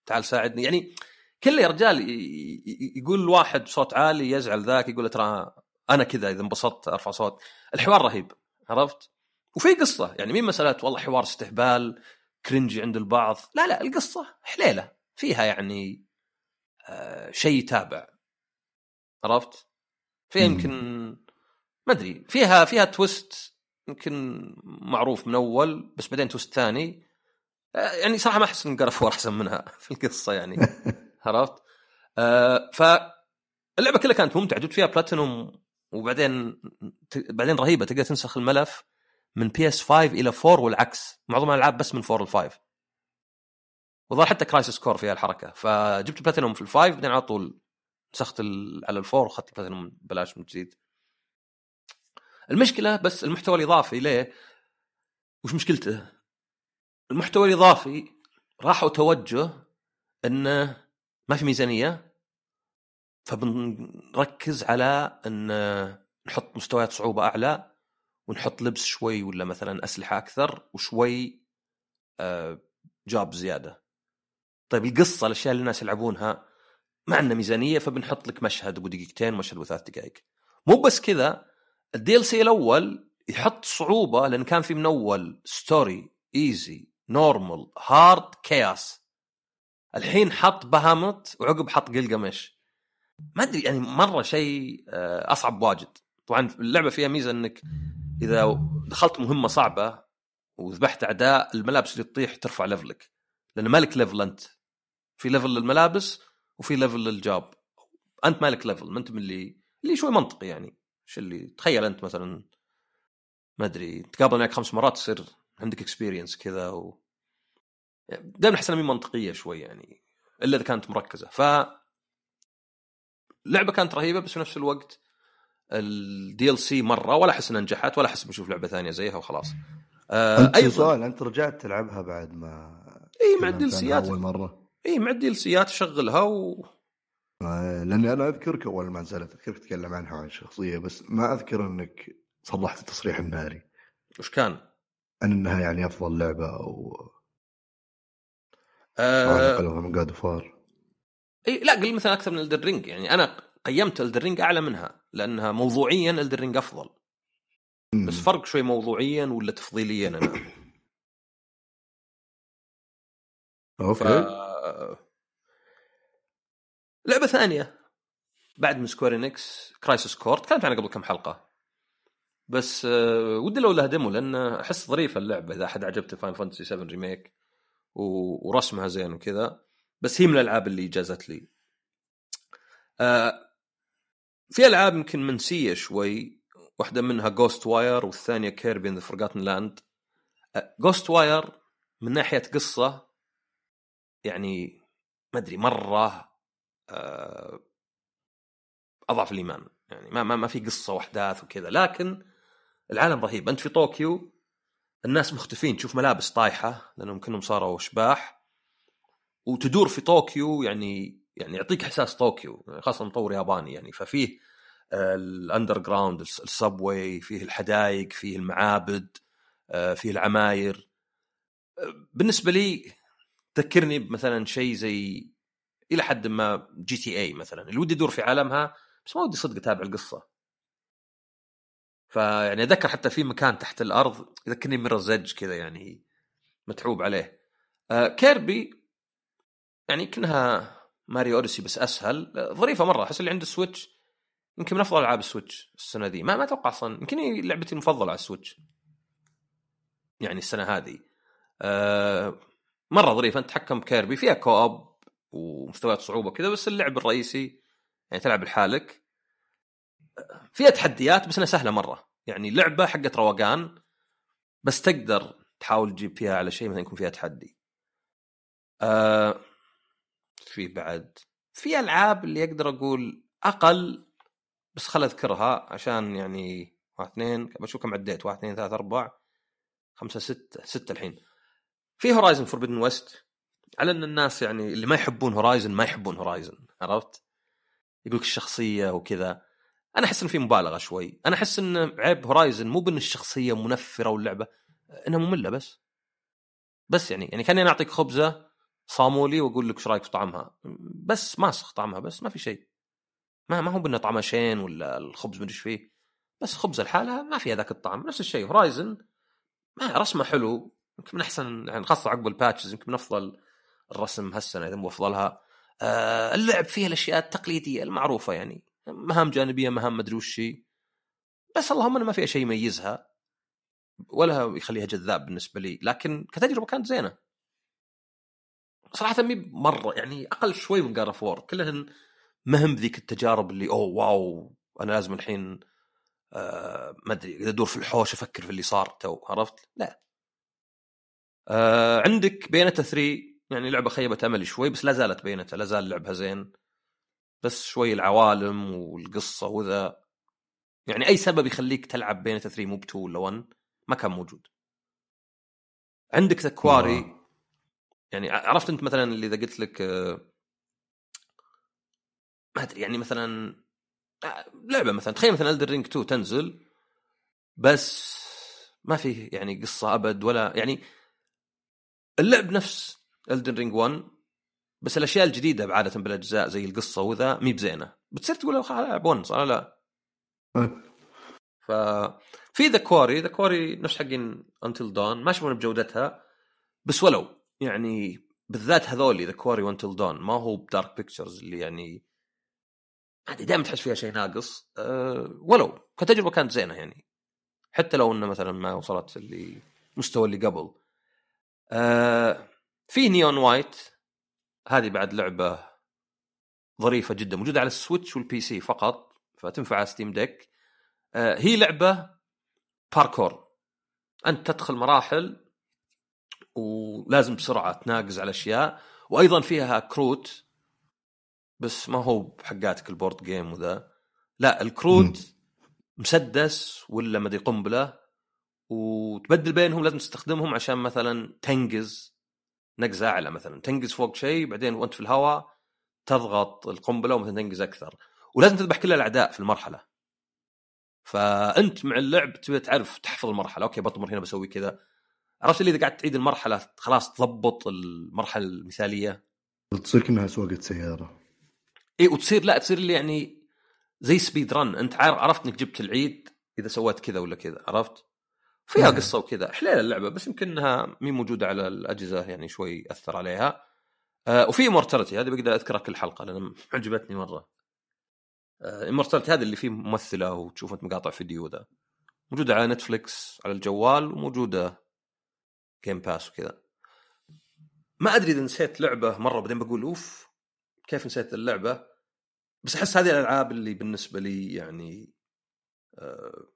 B: تعال ساعدني. يعني كله يا رجال يقول الواحد بصوت عالي يزعل ذاك يقول ترى أنا كذا إذا انبسطت أرفع صوت. الحوار رهيب عرفت؟ وفي قصة يعني مين مساله والله حوار استهبال كرنجي عند البعض. لا لا القصة حليلة فيها يعني آه شيء يتابع. عرفت؟ فيها يمكن ما أدري فيها فيها تويست يمكن معروف من أول بس بعدين تويست ثاني. آه يعني صراحة ما أحس إن God of War أحسن منها في القصة يعني. عرفت؟ آه ف اللعبة كلها كانت ممتعة جبت فيها بلاتينوم وبعدين بعدين رهيبة تقدر تنسخ الملف من PS 5 إلى 4 والعكس. معظم الألعاب بس من 4 ل 5 وظهر حتى Crisis Core فيها الحركة. فجبت بلاتينوم في ال five بعدين على طول نسخت على ال four وأخذت البلاتينوم ببلاش من جديد. المشكلة بس المحتوى الإضافي ليه؟ وش مشكلته؟ المحتوى الإضافي راحوا توجه إنه ما في ميزانية فبنركز على إن نحط مستويات صعوبة أعلى ونحط لبس شوي ولا مثلا أسلحة أكثر وشوي آه، جاب زيادة. طيب القصة الأشياء اللي الناس يلعبونها ما عندنا ميزانية فبنحط لك مشهد ابو دقيقتين ومشهد ابو ثلاث دقائق. مو بس كذا ال DLC الأول يحط صعوبة لأن كان في من اول story easy normal hard chaos الحين حط Bahamut وعقب حط Gilgamesh ما أدري يعني مرة شيء آه، أصعب واجد. طبعا اللعبة فيها ميزة إنك إذا دخلت مهمة صعبة وذبحت أعداء الملابس اللي تطيح ترفع level ك لأن مالك level أنت. في level للملابس وفي level لل job أنت مالك level ما أنت من اللي اللي شوي منطقي يعني. إيش اللي تخيل أنت مثلا ما أدري تقابل معك خمس مرات تصير عندك experience كذا و دائما أحس إنها منطقية شوي يعني إلا إذا كانت مركزة. ف اللعبه كانت رهيبة بس في نفس الوقت ال DLC مرة ولا أحس إنها نجحت ولا أحس بشوف لعبة ثانية زيها وخلاص.
A: آه أنت أيضا سؤال أنت رجعت تلعبها بعد ما
B: اي مع ال DLC ات أول مرة؟ اي مع ال DLC ات شغلها و
A: لأني أنا أذكرك أول ما نزلت أذكرك تتكلم عنها عن الشخصيه بس ما أذكر إنك صلحت التصريح الناري.
B: وش كان؟
A: عن إنها يعني أفضل لعبة أو آه... من God of
B: War إي لا قل مثلا أكثر من Elden Ring يعني أنا قيمت Elden Ring أعلى منها لأنها موضوعيا Elden Ring أفضل. بس فرق شوي موضوعيا ولا تفضيليا أنا؟
A: أوكي. ف...
B: لعبة ثانية. بعد من Square Enix Crisis Core تكلمت عنها قبل كم حلقة. بس آه، ودي لو لها demo لأن أحس ظريفه اللعبة إذا احد عجبته Final Fantasy 7 Remake ورسمها زين وكذا. بس هي من الألعاب اللي جازت لي. آه، في ألعاب يمكن منسية شوي. واحدة منها Ghostwire والثانية Kirby and the Forgotten Land Ghostwire من ناحية قصة يعني ما أدري مرة أضعف الإيمان. يعني ما ما, ما في قصة وأحداث وكذا. لكن العالم رهيب. أنت في طوكيو الناس مختفين. تشوف ملابس طايحة لأنهم كلهم صاروا اشباح وتدور في طوكيو يعني يعني يعطيك إحساس طوكيو خاصة مطور ياباني يعني. ففيه ال underground ال subway فيه الحدائق فيه المعابد آه، فيه العماير. آه، بالنسبة لي تذكرني بمثلا شيء زي إلى حد ما GTA مثلا اللي ودي ادور في عالمها بس ما ودي صدق اتابع القصة. فيعني أتذكر حتى في مكان تحت الأرض يذكرني زج كذا يعني متعوب عليه. آه Kirby يعني كأنها Mario Odyssey بس أسهل. ظريفة مرة أحس اللي عنده Switch يمكن من أفضل ألعاب ال Switch السنة ذي. ما ما أتوقع أصلا يمكن لعبتي المفضلة على ال Switch. يعني السنة هذه. آه مرة ظريفة انت تحكم كيربي فيها كوب ومستويات صعوبة كذا بس اللعب الرئيسي يعني تلعب لحالك. فيها تحديات بس إنها سهلة مرة. يعني لعبة حقت روقان بس تقدر تحاول تجيب فيها على شيء مثلا يكون فيها تحدي. آه في بعد؟ في ألعاب اللي أقدر أقول أقل بس خل أذكرها عشان يعني واحد اثنين بشوف كم عديت؟ واحد اثنين ثلاثة أربعة خمسة ستة ستة الحين. في Horizon Forbidden West على أن الناس يعني اللي ما يحبون Horizon ما يحبون Horizon عرفت؟ يقول لك الشخصية وكذا. أنا أحس ان في مبالغة شوي. أنا أحس إن عيب Horizon مو بأن الشخصية منفرة واللعبة إنها مملة بس. بس يعني يعني كأني أنا أعطيك خبزة صامولي وأقول لك إيش رأيك في طعمها. بس ماسخ طعمها بس ما في شيء. ما ما هو بأنه طعمها شين ولا الخبز مدري فيه. بس خبزة لحالها ما فيها ذاك الطعم. نفس الشيء Horizon ما رسمه حلو. يمكن من أحسن يعني خاصة عقب ال patches يمكن من أفضل الرسم هالسنة إذا مو أفضلها. آه اللعب فيها الأشياء التقليدية المعروفة يعني. مهام جانبية مهام مدري وش بس اللهم انه ما فيها شيء يميزها ولا يخليها جذاب بالنسبة لي. لكن كتجربة كانت زينة. صراحة مي مرة يعني أقل شوي من God of War كلهن مهم ذيك التجارب اللي أوه wow أنا لازم الحين آه ما أدري إذا أدور في الحوش أفكر في اللي صار تو عرفت؟ لا. آه عندك Bayonetta 3 يعني لعبة خيبة املي شوي بس لا زالت Bayonetta لا زال لعبها زين. بس شوي العوالم والقصة وذا. يعني أي سبب يخليك تلعب Bayonetta 3 مو ب 2 ولا 1 ما كان موجود. عندك The Quarry يعني عرفت أنت مثلا اللي إذا قلت لك آه، ما أدري يعني مثلا آه، لعبة مثلا تخيل مثلا Elden Ring 2 تنزل بس ما فيه يعني قصة أبد ولا يعني اللعب نفس Elden Ring 1 بس الأشياء الجديدة بعادة بالأجزاء زي القصة وذا مي بزينة. بتصير تقول العب 1 صار لا؟ ف في The Quarry The Quarry نفس حقين Until Dawn ما يشوفون بجودتها بس ولو. يعني بالذات هذولي The Quarry و Until Dawn ما هو ب Dark Pictures اللي يعني دائما تحس فيها شيء ناقص. أه ولو. كتجربة كانت زينة يعني. حتى لو إنه مثلا ما وصلت اللي مستوى اللي قبل. أه في Neon White. هذه بعد لعبة ظريفة جدا موجودة على ال Switch وال PC فقط فتنفع على Steam Deck أه هي لعبة باركور أنت تدخل مراحل ولازم بسرعة تناقز على أشياء وأيضا فيها كروت بس ما هو بحقاتك ال board game وذا. لا الكروت مسدس ولا مدري قنبلة وتبدل بينهم لازم تستخدمهم عشان مثلا تنقز نقزة أعلى مثلا. تنقز فوق شيء بعدين وأنت في الهواء تضغط القنبلة ومثلا تنقز أكثر. ولازم تذبح كل الأعداء في المرحلة. فأنت مع اللعب تبي تعرف تحفظ المرحلة. okay بطمر هنا بسوي كذا. عرفت اللي إذا قاعد تعيد المرحلة خلاص تضبط المرحلة المثالية؟
A: تصير كأنها سواقه سياره
B: اي وتصير لا تصير اللي يعني زي speedrun أنت عرفت إنك جبت العيد إذا سويت كذا ولا كذا عرفت؟ فيها نعم. قصة وكذا حليلة اللعبة بس يمكن إنها مي موجودة على الأجهزة يعني شوي أثر عليها. آه وفي Immortality هذه بقدر أذكرها كل حلقة لأن عجبتني مرة. آه هذه اللي فيه ممثلة وتشوف أنت مقاطع فيديو ذا موجودة على Netflix على الجوال وموجودة Game Pass وكذا. ما أدري إذا نسيت لعبة مرة بعدين بقول أوف كيف نسيت اللعبة؟ بس أحس هذه الألعاب اللي بالنسبة لي يعني آه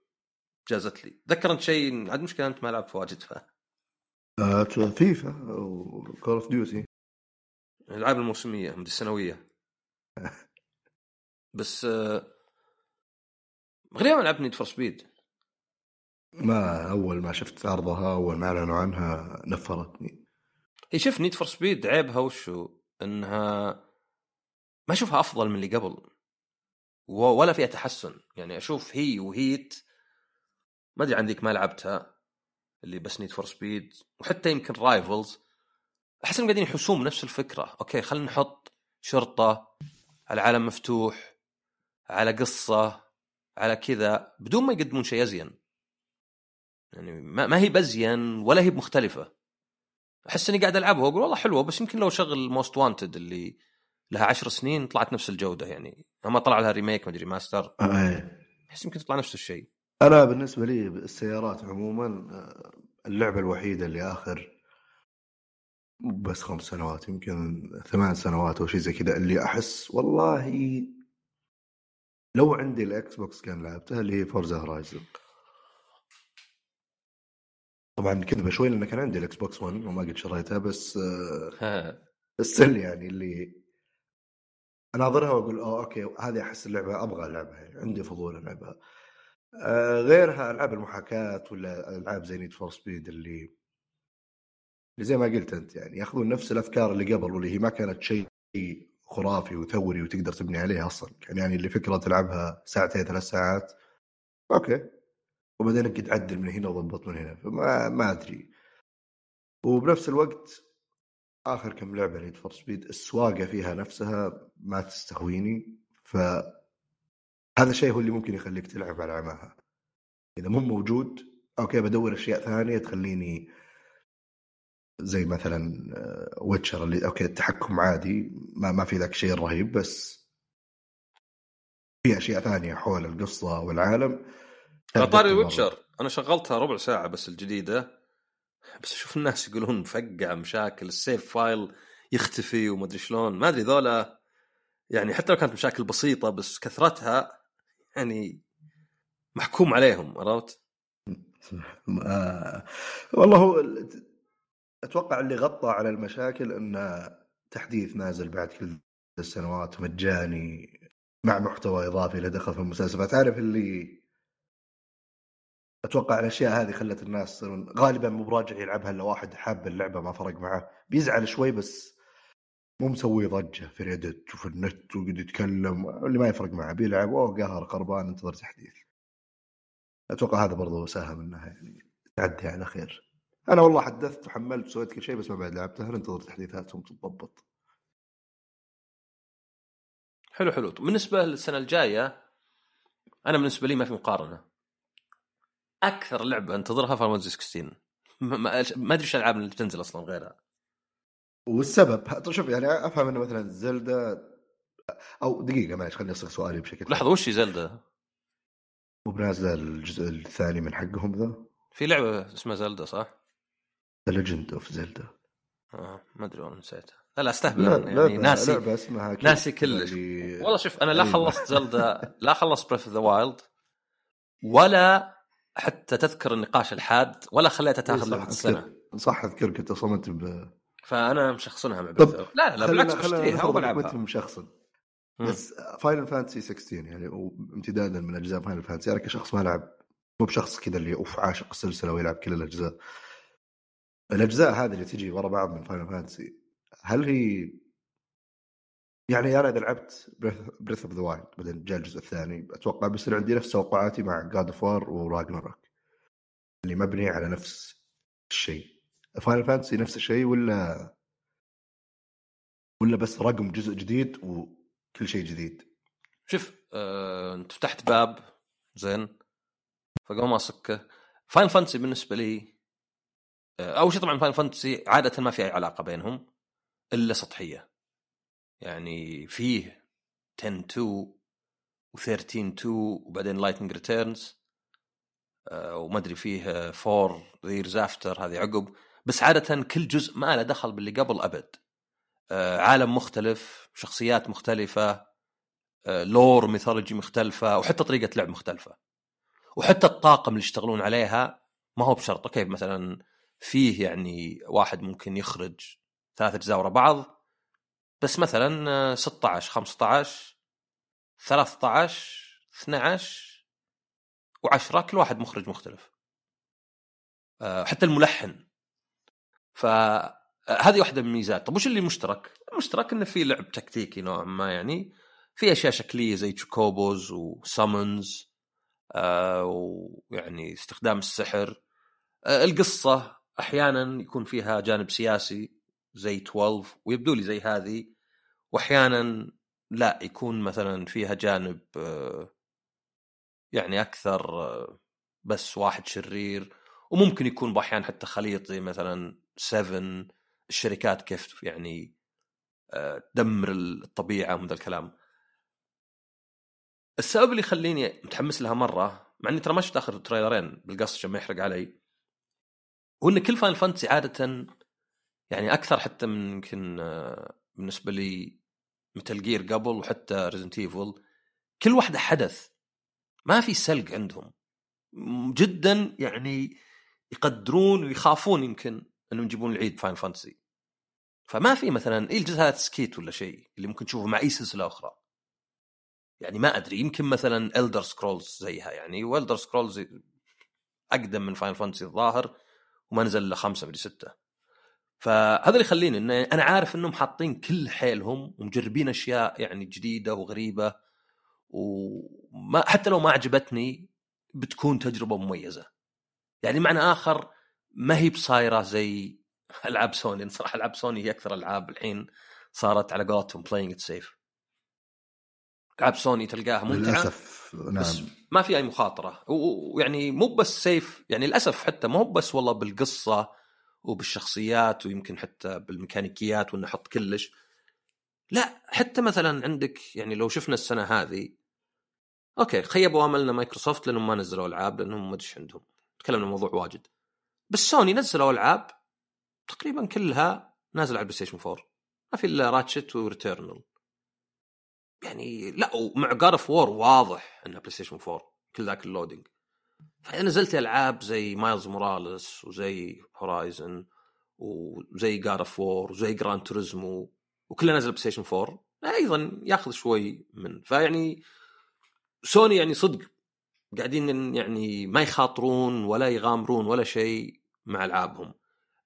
B: جازت لي. ذكر أنت شيء عاد مشكلة أنت ما لعبت واجد ف
A: FIFA و Call of
B: Duty الألعاب الموسمية مدري السنوية. بس آه غريبه ما لعبت Need for Speed
A: ما أول ما شفت عرضها أول ما أعلنوا عنها نفرتني.
B: هي شوف Need for Speed عيبها وشو؟ إنها ما أشوفها أفضل من اللي قبل. ولا فيها تحسن. يعني أشوف هي و Heat ما أدري عن ذيك ما لعبتها اللي بس Need for Speed وحتى يمكن Rivals أحس إنهم قاعدين يحسون بنفس الفكرة. okay خلينا نحط شرطة على عالم مفتوح على قصة على كذا بدون ما يقدمون شيء أزين. يعني ما, ما هي بزين ولا هي مختلفه أحس إني قاعد ألعبها وأقول والله حلوة بس يمكن لو شغل Most Wanted اللي لها عشر سنين طلعت نفس الجودة يعني. أما طلع لها remake مدري remaster أحس يمكن تطلع نفس الشيء.
A: أنا بالنسبة لي السيارات عموما آه، اللعبة الوحيدة اللي آخر بس خمس سنوات يمكن ثمان سنوات أو شيء زي كذا اللي أحس والله لو عندي الاكس بوكس كان لعبتها اللي هي فورزا هورايزن طبعا كذبه شوي لأن كان عندي الاكس بوكس 1 وما قد شريتها بس آه، still يعني اللي أناظرها وأقول oh okay هذه أحس اللعبة أبغى ألعبها يعني عندي فضول ألعبها. غيرها ألعاب المحاكاة ولا ألعاب زي نيد فور سبيد اللي اللي زي ما قلت أنت يعني ياخذون نفس الأفكار اللي قبل واللي هي ما كانت شيء خرافي وثوري وتقدر تبني عليه أصلا. كان يعني اللي فكرة تلعبها ساعتين ثلاث ساعات. okay. وبعدين انك تعدل من هنا وضبط من هنا. فما ما أدري. وبنفس الوقت آخر كم لعبة نيد فور سبيد السواقة فيها نفسها ما تستهويني. ف هذا الشيء هو اللي ممكن يخليك تلعب على عماها. إذا مو موجود okay بدور أشياء ثانية تخليني زي مثلا ويتشر اللي okay التحكم عادي ما ما في ذاك الشيء الرهيب بس في أشياء ثانية حول القصة والعالم
B: طاري ويتشر أنا شغلتها ربع ساعة بس الجديدة بس أشوف الناس يقولون مفقع مشاكل السيف فايل يختفي وما أدري شلون. ما أدري ذولا يعني حتى لو كانت مشاكل بسيطة بس كثرتها يعني محكوم عليهم عرفت؟
A: آه والله هو أتوقع اللي غطى على المشاكل انه تحديث نازل بعد كل السنوات مجاني مع محتوى إضافي له دخل في المسلسل فتعرف اللي أتوقع الأشياء هذه خلت الناس غالبا مو براجع يلعبها إلا واحد حاب اللعبة ما فرق معه بيزعل شوي بس مو مسوي ضجة في ريدت وفي النت وقد يتكلم اللي ما يفرق معه بيلعب أوه قهر خربان انتظر تحديث. أتوقع هذا برضو ساهم انها يعني تعدي على خير. أنا والله حدثت وحملت وسويت كل شيء بس ما بعد لعبتها ننتظر تحديثاتهم تتضبط
B: حلو حلو. بالنسبة للسنة الجاية أنا بالنسبة لي ما في مقارنة. أكثر لعبة انتظرها فاينل 16 ما أدري إيش الالعاب اللي بتنزل أصلا غيرها.
A: والسبب شوف يعني أفهم إنه مثلا زلدا أو دقيقة معلش خليني أصيغ سؤالي بشكل
B: لحظه وش زلدا؟
A: مو بنازله الجزء الثاني من حقهم ذا؟
B: في لعبة اسمها زلدا صح؟
A: ذا ليجند اوف زلدا
B: آه ما أدري والله نسيتها لا لا استهبل
A: لا
B: يعني
A: لعبة
B: ناسي
A: لعبة اسمها
B: ناسي كلش
A: اللي-
B: والله شوف أنا لا. خلصت زلدا لا خلصت بريث اوف ذا وايلد ولا حتى تذكر النقاش الحاد ولا خليتها تاخذ لعبه السنة
A: أذكر- صح اذكرك انت صمت ب
B: فأنا مشخصنها مع
A: طب،
B: لا لا بالعكس بشتريها وبلعبها.
A: مشخصن. بس فاينل فانتسي 16 يعني وامتدادا من أجزاء فاينل فانتسي أنا كشخص ما لعب مو بشخص كذا اللي أوف عاشق السلسلة ويلعب كل الأجزاء. الأجزاء هذه اللي تجي ورا بعض من فاينل فانتسي هل هي يعني أنا إذا لعبت بريث اوف ذا وايلد بعدين جاء الجزء الثاني أتوقع بيصير عندي نفس توقعاتي مع جاد اوف وور وراجناروك. اللي مبني على نفس الشيء. فاينل فانتسي نفس الشيء ولا ولا بس رقم جزء جديد وكل شيء جديد؟
B: شوف آه، أنت فتحت باب زين فقام اصكه فاينل فانتسي بالنسبة لي آه، أول شيء طبعا فاينل فانتسي عادة ما في أي علاقة بينهم إلا سطحية. يعني فيه 10 2 و13 2 وبعدين لايتنج ريتيرنز وما أدري فيه 4 years after هذه عقب. بس عادة كل جزء ما له دخل باللي قبل أبد. آه، عالم مختلف شخصيات مختلفة آه، lore mythology مختلفة وحتى طريقة لعب مختلفة. وحتى الطاقم اللي يشتغلون عليها ما هو بشرط. okay مثلا فيه يعني واحد ممكن يخرج ثلاث أجزاء ورا بعض بس مثلا آه، 16 15 13 12 و10 كل واحد مخرج مختلف. آه، حتى الملحن. فهذه واحدة من الميزات. طب وش اللي مشترك؟ المشترك إنه في لعب تكتيكي نوعا ما يعني في أشياء شكلية زي تشوكوبوز وسامونز آه ويعني استخدام السحر. آه القصة أحيانا يكون فيها جانب سياسي زي 12 ويبدو لي زي هذه. واحيانا لا يكون مثلا فيها جانب آه يعني أكثر آه بس واحد شرير. وممكن يكون بأحيان حتى خليط زي مثلا. 7 الشركات كيف يعني آه، تدمر الطبيعة ومن ذا الكلام. السبب اللي يخليني متحمس لها مرة مع إني ترى ما شفت آخر تريلرين بالقص عشان ما يحرق علي هو إن كل فاينل فانتسي عادة يعني أكثر حتى من يمكن آه، بالنسبة لي متل جير قبل وحتى ريزنت ايفل كل واحدة حدث. ما في سلق عندهم. جدا يعني يقدرون ويخافون يمكن. انهم يجيبون العيد فاينل فانتسي. فما في مثلا أي الجزء سكيت ولا شيء اللي ممكن تشوفه مع أي سلسلة أخرى؟ يعني ما أدري يمكن مثلا ايلدر سكرولز زيها يعني والدر سكرولز أقدم من فاينل فانتسي الظاهر وما نزل إلا خمسة مدري ستة. فهذا اللي يخليني إن أنا عارف إنهم حاطين كل حيلهم ومجربين أشياء يعني جديدة وغريبة وما حتى لو ما عجبتني بتكون تجربة مميزة. يعني معنى آخر ما هي بصايرة زي ألعاب سوني. صراحة ألعاب سوني هي أكثر ألعاب الحين صارت على قولتهم playing it safe ألعاب سوني تلقاها ممتعة
A: للأسف نعم.
B: بس ما في أي مخاطرة. ويعني مو بس safe يعني للأسف حتى مو بس والله بالقصة وبالشخصيات ويمكن حتى بالميكانيكيات وإنه أحط كلش. لا حتى مثلا عندك يعني لو شفنا السنة هذه okay خيبوا أملنا مايكروسوفت لأنهم ما نزلوا ألعاب لأنهم ما أدري عندهم. تكلمنا الموضوع واجد. بس سوني نزلوا العاب تقريبا كلها نازل على البلاي ستيشن 4 ما في إلا راتشت وريتيرنال يعني لا ومع جاد اوف وور واضح إنها بلاي ستيشن 4 كل ذاك ال loading. فنزلت ألعاب زي مايلز موراليس وزي هورايزن وزي جاد اوف وور وزي جراند توريزمو وكلها نزل بلاي ستيشن 4 أيضا ياخذ شوي من. فيعني سوني يعني صدق قاعدين يعني ما يخاطرون ولا يغامرون ولا شيء. مع ألعابهم.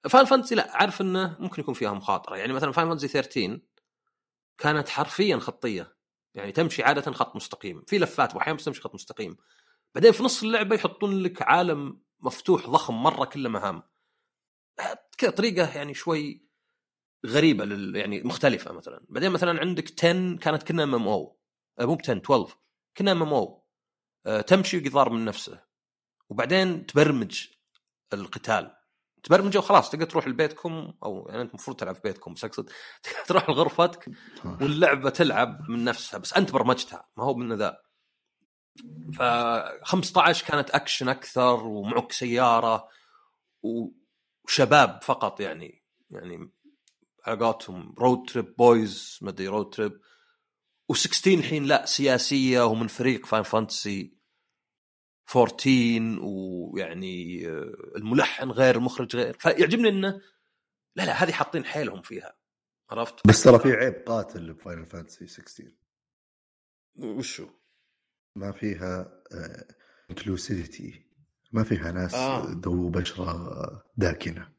B: فاينل فانتسي لا عارف إنه ممكن يكون فيها مخاطرة. يعني مثلا فاينل فانتسي 13 كانت حرفيا خطية. يعني تمشي عادة خط مستقيم. في لفات واحيانا بس تمشي خط مستقيم. بعدين في نص اللعبة يحطون لك عالم مفتوح ضخم مرة كله مهام. كذا طريقة يعني شوي غريبة لل يعني مختلفة مثلا. بعدين مثلا عندك 10 كانت كنا MMO مو ب 10 12 كنا MMO تمشي وقضار من نفسه. وبعدين تبرمج. القتال. تبرمجه وخلاص تقدر تروح لبيتكم أو يعني أنت المفروض تلعب في بيتكم بس أقصد تروح لغرفتك واللعبة تلعب من نفسها بس أنت برمجتها ما هو من ذا. ف 15 كانت أكشن أكثر ومعك سيارة وشباب فقط يعني يعني على قولتهم road trip boys ما أدري road trip و16 الحين لا سياسية ومن فريق فاينل فانتسي 14 ويعني آه، الملحن غير المخرج غير فيعجبني إنه لا لا هذه حاطين حيلهم فيها عرفت؟
A: بس ترى في عيب قاتل بفاينل فانتسي 16
B: وشو؟
A: ما فيها inclusivity ما فيها ناس
B: آه.
A: ذو بشرة داكنة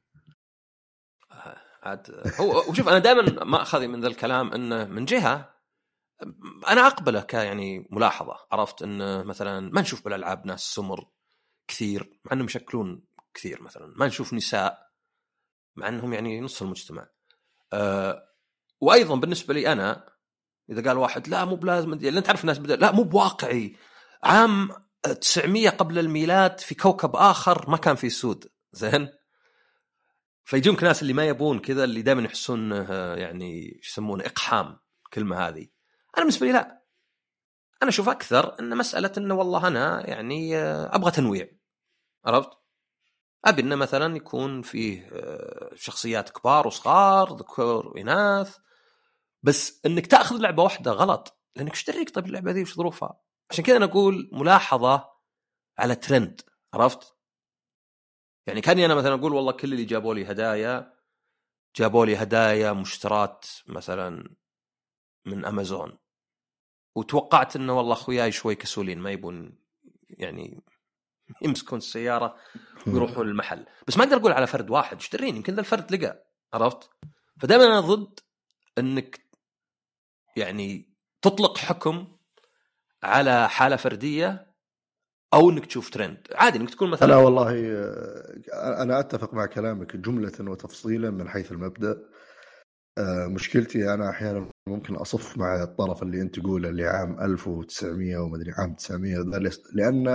B: آه، عاد هو وشوف أنا دائما ماخذي من ذا الكلام إنه من جهة أنا أقبله ك يعني ملاحظة عرفت إن مثلا ما نشوف بالألعاب ناس سمر كثير مع إنهم يشكلون كثير مثلا ما نشوف نساء مع إنهم يعني نص المجتمع. أه وأيضا بالنسبة لي أنا إذا قال واحد لا مو بلازم لأن تعرف الناس بدأ لا مو بواقعي. عام 900 قبل الميلاد في كوكب آخر ما كان في سود. زين؟ فيجونك ناس اللي ما يبون كذا اللي دائما يحسون يعني يسمونه إقحام الكلمة هذه. أنا بالنسبة لي لا أنا أشوف أكثر أن مسألة انه والله أنا يعني آه، أبغى تنويع عرفت؟ أبي انه مثلا يكون فيه آه، شخصيات كبار وصغار ذكور وإناث بس أنك تأخذ لعبة واحدة غلط لأنك إيش دريك طيب اللعبة ذي وش ظروفها؟ عشان كذا أنا أقول ملاحظة على ترند عرفت؟ يعني كاني أنا مثلا أقول والله كل اللي جابوا لي هدايا جابوا لي هدايا مشترات مثلا من أمازون وتوقعت إنه والله أخوياي شوي كسولين ما يبون يعني يمسكون السيارة ويروحون المحل. بس ما أقدر أقول على فرد واحد إيش دريني يمكن ذا الفرد لقى عرفت؟ فدائما أنا ضد إنك يعني تطلق حكم على حالة فردية أو إنك تشوف ترند عادي إنك تكون مثلا
A: لا والله آه، أنا أتفق مع كلامك جملة وتفصيلا من حيث المبدأ. آه، مشكلتي أنا أحيانا ممكن أصف مع الطرف اللي أنت تقوله اللي عام 1900 ومدري عام 900 لأن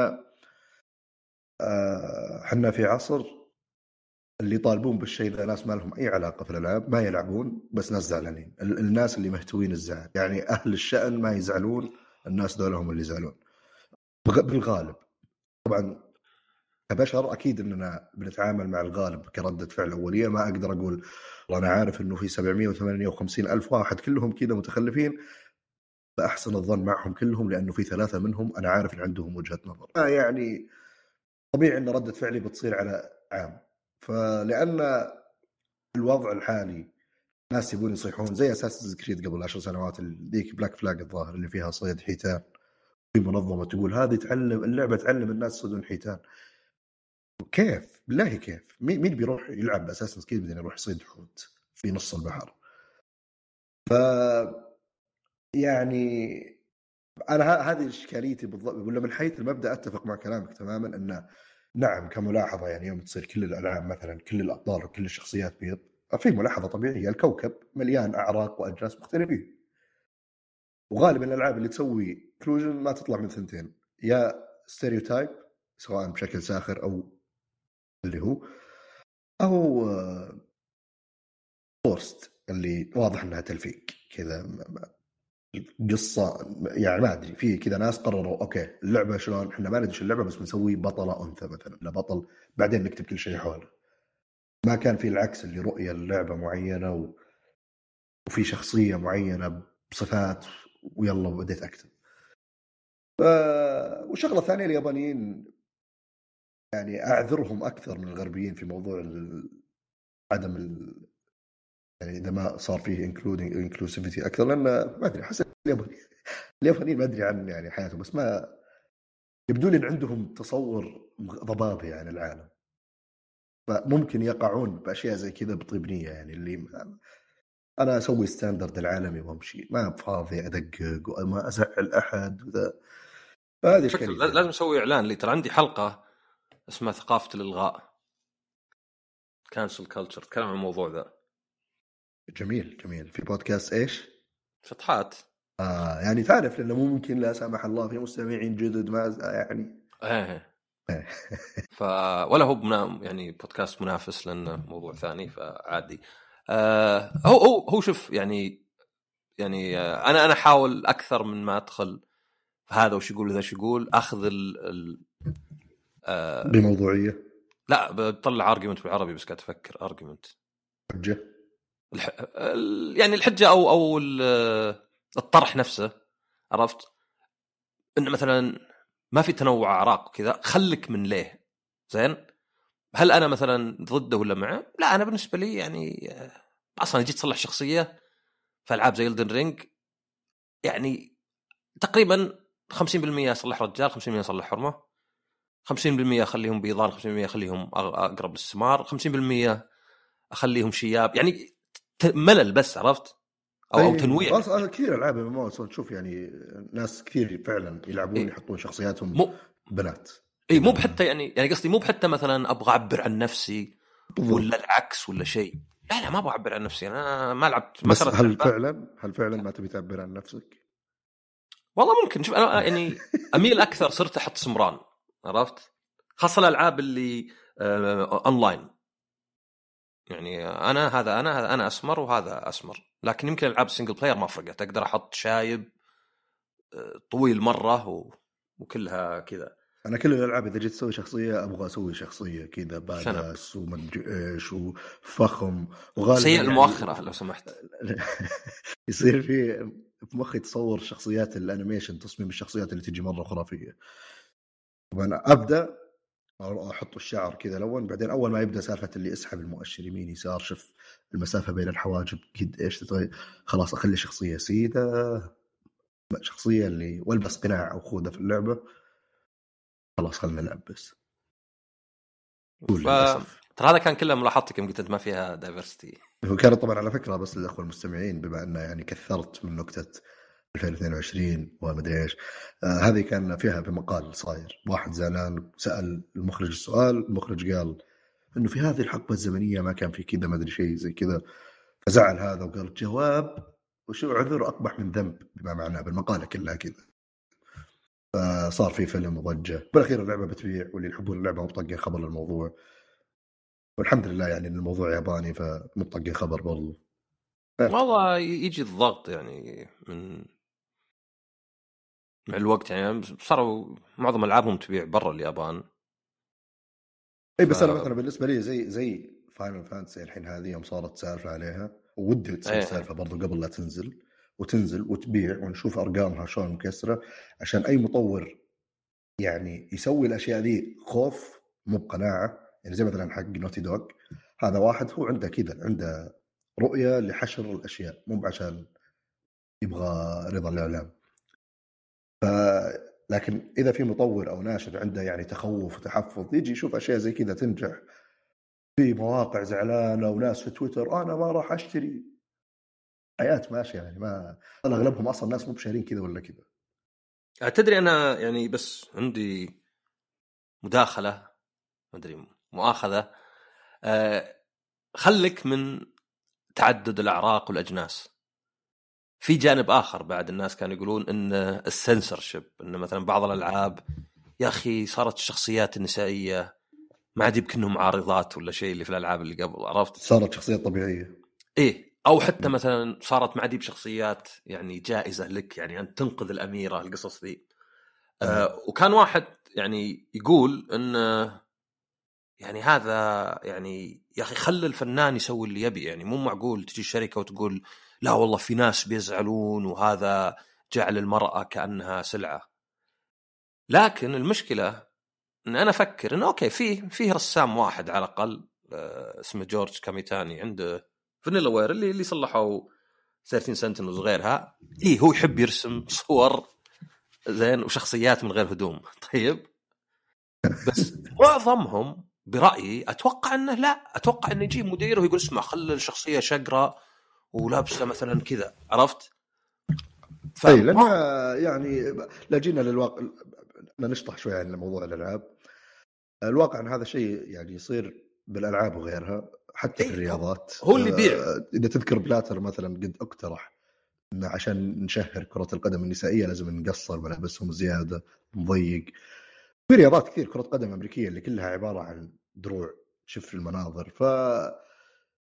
A: آه، إحنا في عصر اللي يطالبون بالشيء ذا ناس ما لهم أي علاقة في الألعاب ما يلعبون بس ناس زعلانين. الناس اللي مهتوين الزعل. يعني أهل الشأن ما يزعلون الناس دول هم اللي يزعلون. بالغالب. طبعا كبشر أكيد إننا بنتعامل مع الغالب كردة فعل أولية. ما أقدر أقول والله أنا عارف إنه في 758 ألف واحد كلهم كذا متخلفين. فأحسن الظن معهم كلهم لأنه في ثلاثة منهم أنا عارف إن عندهم وجهة نظر. يعني طبيعي إن ردة فعلي بتصير على عام. فلأن الوضع الحالي ناس يبون يصيحون زي أساسنز كريد قبل عشر سنوات ذيك بلاك فلاج الظاهر اللي فيها صيد حيتان. في منظمة تقول هذه تعلم اللعبة تعلم الناس يصيدون حيتان. كيف؟ بالله كيف؟ مين بيروح يلعب أساسا كذا بعدين يروح يصيد حوت في نص البحر؟ ف يعني أنا هذه إشكاليتي بالضبط ولا من حيث المبدأ أتفق مع كلامك تماما انه نعم كملاحظة يعني يوم تصير كل الألعاب مثلا كل الأبطال وكل الشخصيات بيض في ملاحظة طبيعية الكوكب مليان أعراق واجناس مختلفين. وغالبا الألعاب اللي تسوي inclusion ما تطلع من ثنتين يا stereotype سواء بشكل ساخر أو اللي هو أو forced اللي واضح إنها تلفيق كذا قصه يعني ما أدري في كذا ناس قرروا okay اللعبة شلون إحنا ما ندري اللعبة بس بنسوي بطلة أنثى مثلا لا بطل بعدين نكتب كل شيء حوله. ما كان في العكس اللي رؤية اللعبه معينة و... وفي شخصية معينة بصفات ويلا بديت أكتب. ف... وشغلة ثانية اليابانيين يعني أعذرهم أكثر من الغربيين في موضوع. عدم ال... يعني إذا ما صار فيه including inclusivity أكثر لأن ما أدري حسب اليابانيين اليابانيين ما أدري عن يعني حياتهم بس ما يبدو لي إن عندهم تصور ضبابي عن العالم فممكن يقعون بأشياء زي كذا بطيب نية يعني اللي ما أنا أسوي standard العالمي وأمشي ما بفاضي أدقق وما أزعل أحد وذا
B: فهذه لازم أسوي إعلان لي ترى عندي حلقة اسمها ثقافة الإلغاء. cancel culture تكلم عن الموضوع ذا.
A: جميل جميل. في بودكاست إيش؟
B: شطحات.
A: آه يعني تعرف لأنه ممكن لا سمح الله في مستمعين جدد ما يعني.
B: إيه, إيه. ف ولا هو بنا... يعني بودكاست منافس لأنه موضوع ثاني فعادي. آه هو هو هو شوف يعني يعني آه أنا أنا أحاول أكثر من ما أدخل هذا وش يقول ذا وش يقول أخذ ال, ال
A: آه بموضوعية
B: لا بطلع argument بالعربي بس قاعد أفكر argument
A: حجة
B: الح... يعني الحجة أو أو الطرح نفسه عرفت؟ انه مثلا ما في تنوع أعراق وكذا خلك من ليه زين؟ هل أنا مثلا ضده ولا معه؟ لا أنا بالنسبة لي يعني أصلا جيت تصلح شخصية في ألعاب زي الدن رينج يعني تقريبا 50% اصلح رجال 50% اصلح حرمة 50% أخليهم بيضان 50% أخليهم أقرب للسمار 50% أخليهم شياب. يعني ملل بس عرفت؟ أو أو تنويع.
A: أصلا كثير ألعاب ام تشوف يعني ناس كثير فعلا يلعبون إيه؟ يحطون شخصياتهم مو... بنات.
B: إي مو بحتى يعني يعني قصدي مو بحتى مثلا أبغى أعبر عن نفسي ولا العكس ولا شيء. لا لا ما أبغى أعبر عن نفسي. أنا ما لعبت
A: بس هل لعبة. فعلا؟ هل فعلا ما تبي تعبر عن نفسك؟
B: والله ممكن. شوف أنا يعني أميل أكثر صرت أحط سمران. عرفت؟ خاصة الألعاب اللي آه اونلاين يعني أنا هذا أنا هذا أنا أسمر وهذا أسمر. لكن يمكن ألعاب ال single player ما فرقت. أقدر أحط شايب آه، طويل مرة و... وكلها كذا.
A: أنا كل الألعاب إذا جيت أسوي شخصية أبغى أسوي شخصية كذا badass ومدري إيش وفخم
B: وغالبا سيء يعني المؤخرة لو سمحت.
A: يصير في في مخي تصور شخصيات الأنيميشن تصميم الشخصيات اللي تجي مرة خرافية. طبعا أبدأ؟ أحط الشعر كذا لون بعدين أول ما يبدأ سالفة اللي اسحب المؤشر يمين يسار شوف المسافة بين الحواجب قد إيش تتغير. خلاص أخلي شخصية سيدة شخصية اللي والبس قناع أو خوذه في اللعبة. خلاص خلنا نلعب بس
B: ف... ترى هذا كان كله ملاحظتك يوم قلت أنت ما فيها دايفرستي
A: هو كان طبعا على فكرة بس للاخوه المستمعين بما أنه يعني كثرت من نكتة 2022 وما ادري إيش. آه هذه كان فيها في مقال صاير واحد زعلان سأل المخرج السؤال المخرج قال إنه في هذه الحقبة الزمنية ما كان في كذا ما أدري شيء زي كذا. فزعل هذا وقال جواب وشو عذر أقبح من ذنب بما معناه بالمقالة كلها كذا. فصار في فيلم وضجه بالأخير اللعبة بتبيع واللي يحبون اللعبة مو خبر للموضوع. والحمد لله يعني إن الموضوع ياباني فمو خبر برضو.
B: والله يجي الضغط يعني من مع الوقت يعني صاروا معظم ألعابهم تبيع برا اليابان.
A: إي بس ف... أنا مثلا بالنسبة لي زي زي فاينل فانتسي الحين هذه يوم صارت سالفة عليها ودي تصير أيه. سالفة برضو قبل لا تنزل وتنزل وتبيع ونشوف أرقامها شلون مكسرة عشان أي مطور يعني يسوي الأشياء ذي خوف مو بقناعة. يعني زي مثلا حق نوتي دوغ هذا واحد هو عنده كذا عنده رؤية لحشر الأشياء مو عشان يبغى رضا الإعلام. ف لكن إذا في مطور أو ناشر عنده يعني تخوف وتحفظ يجي يشوف أشياء زي كذا تنجح. في مواقع زعلانة وناس في تويتر أنا ما راح أشتري. حياة ماشية يعني ما أغلبهم أصلا ناس مو بشارين كذا ولا كذا.
B: تدري أنا يعني بس عندي مداخلة ما أدري مؤاخذة. أه خلك من تعدد الأعراق والأجناس. في جانب آخر بعد الناس كانوا يقولون إن السنسرشيب إن مثلا بعض الألعاب يا أخي صارت الشخصيات النسائية ما عاد يمكنهم عارضات ولا شيء اللي في الألعاب اللي قبل عرفت؟
A: صارت شخصيات طبيعية.
B: إيه أو حتى مثلا صارت ما عاد بشخصيات يعني جائزة لك يعني أن تنقذ الأميرة القصص ذي. آه وكان واحد يعني يقول إن يعني هذا يعني يا أخي خلي الفنان يسوي اللي يبي يعني مو معقول تجي الشركة وتقول لا والله في ناس بيزعلون وهذا جعل المرأة كأنها سلعة. لكن المشكلة إن أنا أفكر إنه okay فيه فيه رسام واحد على الأقل آه، اسمه جورج كاميتاني عنده فانيلا وير اللي اللي صلحوا 13 سنتينلز وغيرها اي هو يحب يرسم صور زين وشخصيات من غير هدوم. طيب. بس معظمهم برأيي أتوقع إنه لا. أتوقع إنه يجي مدير ويقول اسمع خلي الشخصية شقرة. ولابسه مثلا كذا عرفت؟
A: ف... اي لأن يعني لا جينا للواقع نشطح شوي عن موضوع الألعاب. الواقع إن هذا شيء يعني يصير بالألعاب وغيرها حتى في الرياضات.
B: هو اللي يبيع.
A: آه، إذا تذكر بلاتر مثلا قد أقترح إنه عشان نشهر كرة القدم النسائية لازم نقصر ملابسهم زيادة نضيق. في رياضات كثير كرة قدم أمريكية اللي كلها عبارة عن دروع شوف المناظر. ف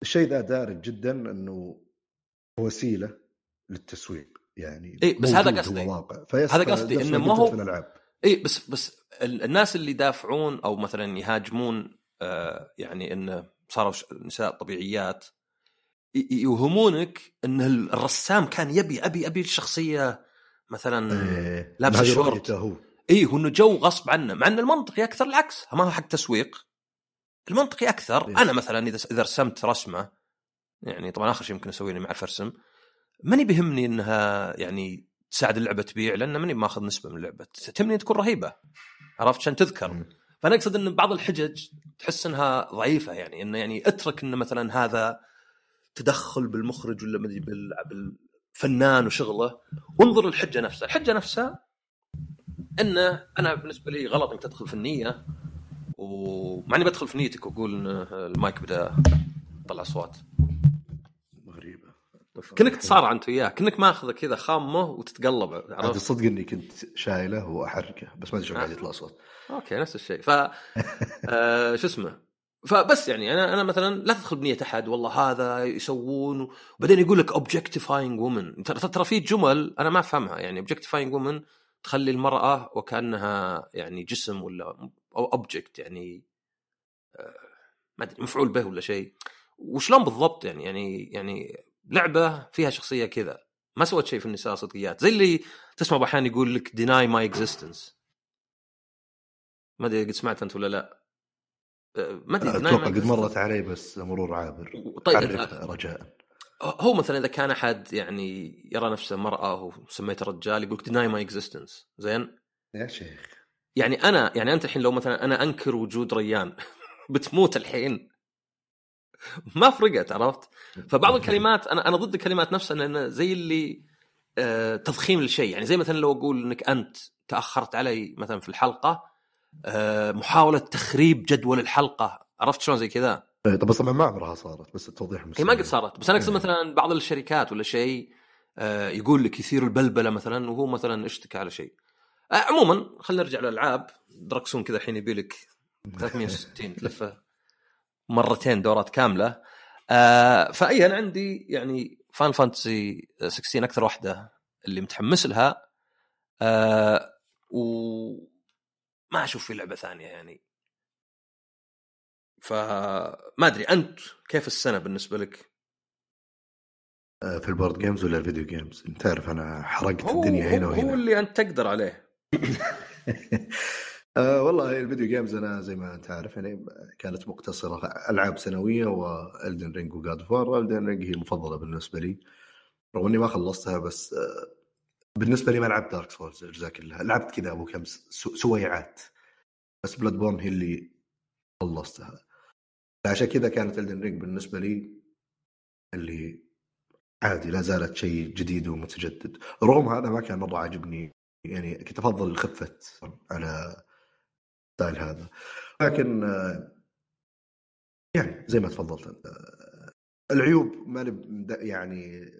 A: الشيء ذا دارج جدا انه وسيلة للتسويق يعني
B: اي بس هذا قصدي. هذا قصدي إنه ما هو اي بس بس الناس اللي يدافعون أو مثلا يهاجمون آه يعني انه صاروا نساء طبيعيات يوهمونك إن الرسام كان يبي أبي أبي الشخصية مثلا
A: إيه. لابسه شورت. هو.
B: اي هو انه جو غصب عنه مع إن المنطقي أكثر العكس. ما هو حق تسويق. المنطقي أكثر. إيه. أنا مثلا إذا إذا رسمت رسمة يعني طبعا آخر شيء ممكن أسويه إني ما أعرف أرسم. ماني بيهمني إنها يعني تساعد اللعبة تبيع لأن ماني ماخذ نسبة من اللعبة. تهمني تكون رهيبة. عرفت؟ عشان تذكر. فأنا أقصد إن بعض الحجج تحس إنها ضعيفة يعني انه يعني اترك انه مثلا هذا تدخل بالمخرج ولا بالفنان وشغله. وانظر للحجة نفسها، الحجة نفسها انه أنا بالنسبة لي غلط إنك تدخل في النيه ومع أني بدخل في نيتك وأقول إن المايك بدأ يطلع اصوات
A: غريبة.
B: كأنك تصارع أنت وياه كأنك ماخذه كذا خامة وتتقلب
A: عرفت؟ صدق إني كنت شايله وأحركه بس ما أدري شو قاعد يطلع صوت.
B: okay نفس الشيء. ف آه شو اسمه؟ فبس يعني أنا أنا مثلا لا تدخل بنية أحد والله هذا يسوون وبعدين يقول لك objectifying women ترى في جمل أنا ما أفهمها يعني objectifying women تخلي المرأة وكأنها يعني جسم ولا أو object يعني آه، ما أدري مفعول به ولا شيء. وشلون بالضبط يعني؟ يعني يعني لعبة فيها شخصية كذا ما سوت شيء في النساء صدقيات. زي اللي تسمع أحيانا يقول لك deny my existence ما أدري قد سمعت أنت ولا لا.
A: آه، ما أدري أتوقع قد مرت علي بس مرور عابر. طيب رجاء.
B: هو مثلا إذا كان أحد يعني يرى نفسه مرأة وسميته رجال يقول لك deny my existence زين؟
A: يا شيخ.
B: يعني أنا يعني أنت الحين لو مثلا أنا أنكر وجود ريان بتموت الحين ما فرقت عرفت؟ فبعض الكلمات أنا أنا ضد الكلمات نفسها لأن زي اللي آه تضخيم الشيء يعني زي مثلا لو أقول إنك أنت تأخرت علي مثلا في الحلقة آه محاولة تخريب جدول الحلقة عرفت شلون زي كذا؟
A: إيه، طب طبعا ما عمرها صارت بس التوضيح
B: هي ما قد صارت بس أنا أقصد إيه. مثلا بعض الشركات ولا شيء آه يقول لك يثير البلبلة مثلا وهو مثلا اشتكى على شيء عموما خلينا نرجع للألعاب. دراكسون كذا الحين يبي لك 360 تلفه مرتين دورات كاملة. آه فاي أنا عندي يعني Final Fantasy 16 أكثر واحدة اللي متحمس لها. آه وما أشوف في لعبة ثانية يعني. فما أدري أنت كيف السنة بالنسبة لك؟
A: آه، في ال board games ولا ال video games؟ أنت تعرف أنا حرقت الدنيا هنا وهنا.
B: هو اللي أنت تقدر عليه.
A: أه والله ال video games أنا زي ما أنت عارف يعني كانت مقتصرة ألعاب سنوية و Elden Ring و God of War، Elden Ring هي المفضله بالنسبة لي رغم إني ما خلصتها بس آه، بالنسبة لي ما لعبت Dark Souls الاجزاء كلها لعبت كذا أبو كم سويعات بس Bloodborne هي اللي خلصتها. عشان كذا كانت Elden Ring بالنسبة لي اللي عادي لا زالت شيء جديد ومتجدد. رغم هذا ما كان مره عاجبني يعني كنت أفضل خفه على ستايل هذا. لكن يعني زي ما تفضلت أنت العيوب ما يعني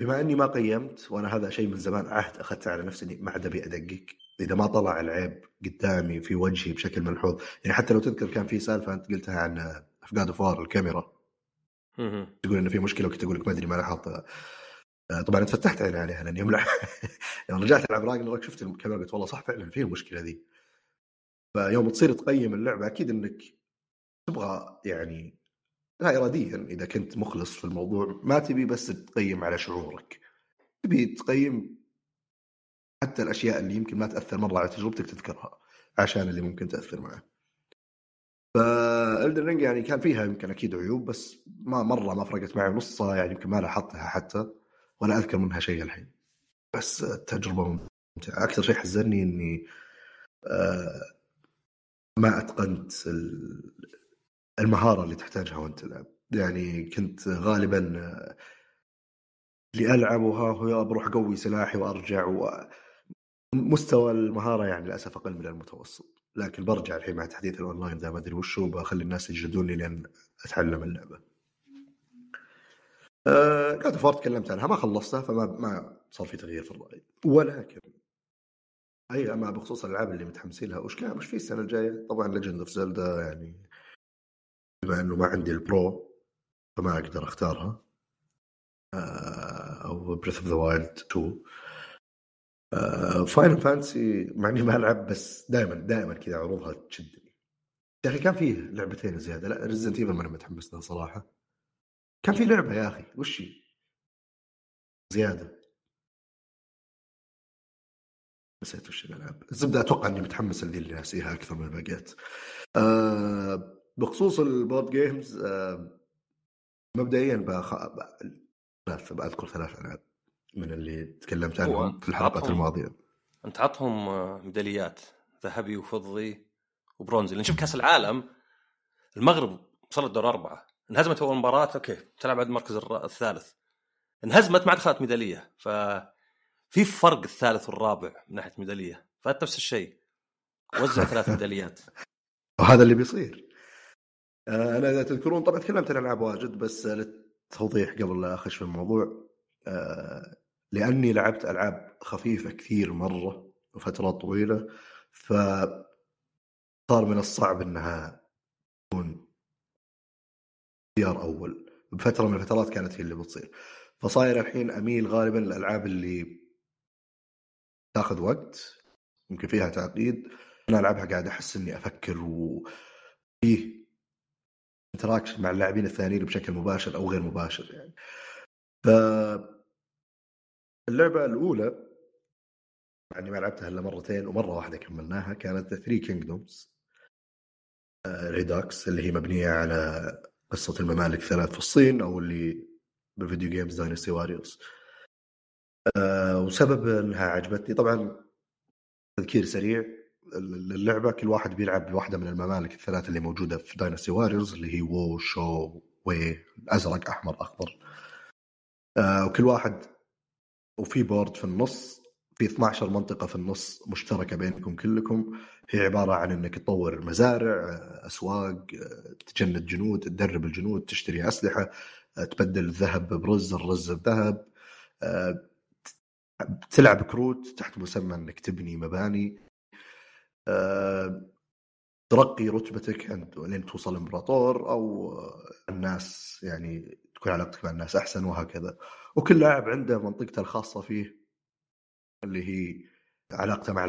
A: بما أني ما قيمت وأنا هذا شيء من زمان عهد اخذت على نفسي إني ما عاد أبي أدقق إذا ما طلع العيب قدامي في وجهي بشكل ملحوظ يعني حتى لو تذكر كان في سالفة أنت قلتها عن أفقاد فور الكاميرا. تقول إنه في مشكلة وكنت أقول لك ما أدري ما لاحظت طبعا أنت فتحت عيني عليها لاني يوم يوم رجعت ألعب راجنروك شفت الكاميرا قلت والله صح فعلا في المشكلة ذي. فيوم تصير تقيم اللعبة أكيد إنك تبغى يعني لا اراديا إذا كنت مخلص في الموضوع ما تبي بس تقيم على شعورك. تبي تقيم حتى الأشياء اللي يمكن ما تأثر مرة على تجربتك تذكرها عشان اللي ممكن تأثر معه. فالدن رينج يعني كان فيها يمكن أكيد عيوب بس ما مرة ما فرقت معي نصها يعني يمكن ما لاحظتها حتى. ولا أذكر منها شيء الحين. بس التجربة ممتعة. أكثر شيء حزني إني آه، ما أتقنت المهارة اللي تحتاجها وأنت تلعب. يعني كنت غالبا اللي العبها هو بروح أقوي سلاحي وأرجع و... مستوى المهارة يعني للأسف أقل من المتوسط. لكن برجع الحين مع تحديث الأونلاين ذا ما أدري وش هو بخلي الناس يجدوني لين أتعلم اللعبة. آه God of War تكلمت عنها ما خلصتها فما ما صار في تغيير في الرأي. ولكن أي أما بخصوص الألعاب اللي متحمسين لها وش كان وش في السنة الجاية؟ طبعا Legend of Zelda يعني بما إنه ما عندي ال Pro فما أقدر أختارها. آه، أو Breath of the Wild 2 Final Fantasy مع إني ما ألعب بس دائما دائما كذا عروضها تشدني. يا أخي كان فيه لعبتين زيادة لا Resident Evil ماني متحمس لها صراحة. كان في لعبه يا أخي وش هي؟ زيادة. نسيت وش الالعاب الزبدة أتوقع إني متحمس لذي اللي ناسيها أكثر من الباقيات. أه بخصوص ال board games أه مبدئيا بأخ... ثلاث بذكر ثلاث ألعاب من اللي تكلمت عنهم في الحلقات الماضية.
B: أنت عطهم ميداليات ذهبي وفضي وبرونزي. لأن شوف كأس العالم المغرب وصلت دور أربعة. انهزمت أول مباراة أوكي تلعب بعد المركز الثالث. انهزمت ما عاد اخذت ميدالية ف في فرق الثالث والرابع من ناحية ميداليه فنفس الشيء. وزع ثلاث ميداليات.
A: وهذا اللي بيصير. آه، أنا إذا تذكرون طبعا تكلمت عن العاب واجد بس للتوضيح قبل لا أخش في الموضوع آه، لأني لعبت ألعاب خفيفة كثير مرة وفترات طويلة ف صار من الصعب إنها اختيار أول. بفترة من الفترات كانت هي اللي بتصير. فصاير الحين أميل غالبا للألعاب اللي تاخذ وقت يمكن فيها تعقيد. أنا ألعبها قاعد أحس إني أفكر وفيه interaction مع اللاعبين الثانيين بشكل مباشر أو غير مباشر يعني. ف اللعبة الأولى يعني ما لعبتها إلا مرتين ومرة واحدة كملناها كانت Three Kingdoms Redux اللي هي مبنية على قصة الممالك الثلاث في الصين أو اللي بال video games Dynasty Warriors أه وسبب إنها عجبتني طبعا تذكير سريع اللعبة كل واحد بيلعب بواحدة من الممالك الثلاث اللي موجودة في Dynasty Warriors اللي هي وو شو وي ازرق أحمر أخضر. أه وكل واحد وفي board في النص في 12 منطقة في النص مشتركة بينكم كلكم. هي عبارة عن إنك تطور مزارع أسواق تجند جنود تدرب الجنود تشتري أسلحة تبدل الذهب برز الرز بذهب. تلعب كروت تحت مسمى إنك تبني مباني. ترقي رتبتك لين توصل إمبراطور أو الناس يعني تكون علاقتك مع الناس أحسن وهكذا. وكل لاعب عنده منطقته الخاصة فيه. اللي هي علاقته مع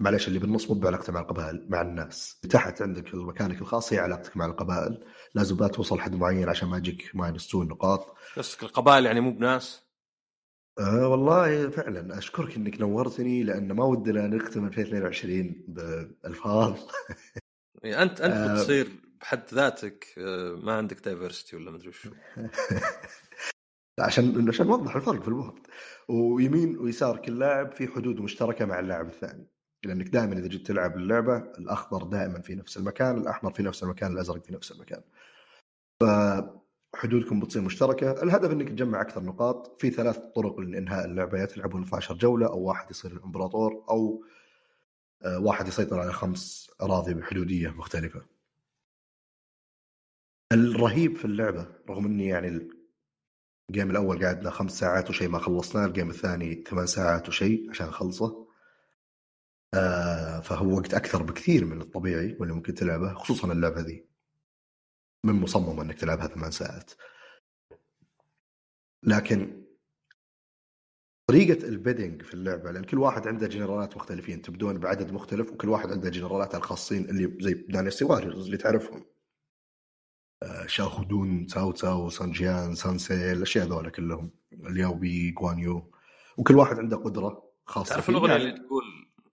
A: معلش اللي بالنص مو بعلاقته مع القبائل مع الناس. تحت عندك مكانك الخاص هي علاقتك مع القبائل. لازم بقى توصل حد معين عشان ما يجيك minus 2 نقاط.
B: قصدك القبائل يعني مو بناس؟
A: أه والله فعلا. أشكرك إنك نورتني لأن ما ودنا نختم 2022 بألفاظ.
B: يعني أنت أنت
A: آه.
B: بتصير بحد ذاتك آه، ما عندك diversity ولا مدري وشو
A: عشان عشان نوضح الفرق في ال board ويمين ويسار كل لاعب في حدود مشتركة مع اللاعب الثاني. لأنك دائما إذا جيت تلعب اللعبة الأخضر دائما في نفس المكان الأحمر في نفس المكان الأزرق في نفس المكان. فحدودكم بتصير مشتركة. الهدف إنك تجمع أكثر نقاط في ثلاث طرق لإنهاء اللعبة. يا تلعبون 12 جولة أو واحد يصير الامبراطور أو آه، واحد يسيطر على خمس أراضي بحدودية مختلفة. الرهيب في اللعبة رغم إني يعني ال game الأول قعدنا خمس ساعات وشيء ما خلصناه ال game الثاني ثمان ساعات وشيء عشان نخلصه آه فهو وقت أكثر بكثير من الطبيعي واللي ممكن تلعبه خصوصا اللعبة ذي. من مصمم إنك تلعبها ثمان ساعات. لكن طريقة ال bidding في اللعبة لأن كل واحد عنده جنرالات مختلفين تبدون بعدد مختلف وكل واحد عنده جنرالات الخاصين اللي زي Dynasty Warriors اللي تعرفهم. آه، شاهودون تاو تاو سانجيان سانسي الأشياء ذولا كلهم الياوبي جوانيو وكل واحد عنده قدرة خاصة
B: تعرف. الأغنية
A: يعني-
B: اللي تقول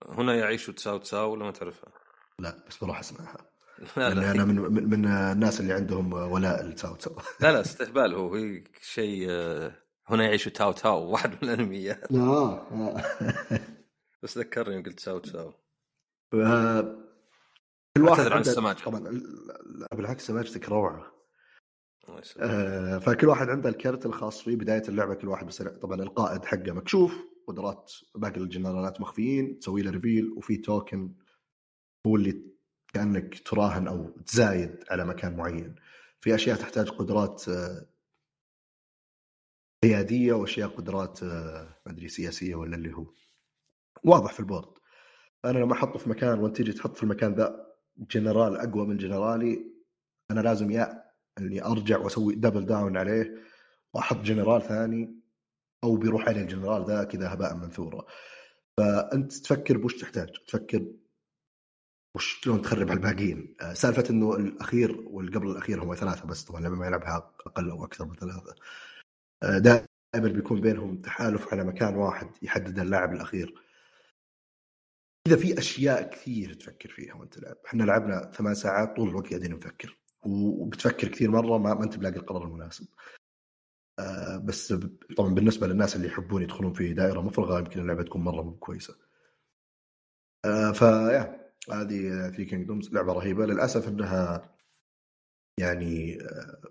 B: هنا يعيش تساو تساو ولا ما تعرفها؟
A: لا بس بروح أسمعها
B: لا لا
A: أنا من, من من الناس اللي عندهم ولاء لتاو تاو
B: لا لا استهبال هو هي شيء آه، هنا يعيش تاو تاو واحد من الأنميات
A: آه
B: بس ذكرني يوم قلت تساو تساو
A: ف- كل واحد
B: عن
A: عنده
B: السماجة.
A: طبعا بالعكس سماجتك
B: روعة.
A: آه، فكل واحد عنده الكرت الخاص فيه بداية اللعبة كل واحد بس طبعا القائد حقه مكشوف قدرات باقي الجنرالات مخفيين تسوي له ريفيل وفي توكن هو اللي كأنك تراهن أو تزايد على مكان معين. في أشياء تحتاج قدرات آه، قياديه وأشياء قدرات آه، ما أدري سياسية ولا اللي هو. واضح في ال board. أنا لما أحطه في مكان وأنت تيجي تحط في المكان ذا جنرال أقوى من جنرالي أنا لازم يا إني أرجع وأسوي double down عليه وأحط جنرال ثاني أو بيروح عليه الجنرال ذا كذا هباء منثورا فأنت تفكر بوش تحتاج تفكر وش شلون تخرب على الباقيين آه، سالفة إنه الأخير والقبل الأخير هم ثلاثة بس طبعا لما ما يلعبها أقل أو أكثر من ثلاثة. آه، دائما بيكون بينهم تحالف على مكان واحد يحدد اللاعب الأخير. إذا في أشياء كثير تفكر فيها وأنت تلعب إحنا لعبنا ثمان ساعات طول الوقت قاعدين نفكر. وبتفكر كثير مرة ما, ما انت بلاقي القرار المناسب. آه بس طبعا بالنسبة للناس اللي يحبون يدخلون في دائرة مفرغه يمكن اللعبة تكون مرة مو كويسة. آه فيا هذه Three Kingdoms لعبة رهيبة. للأسف إنها يعني آه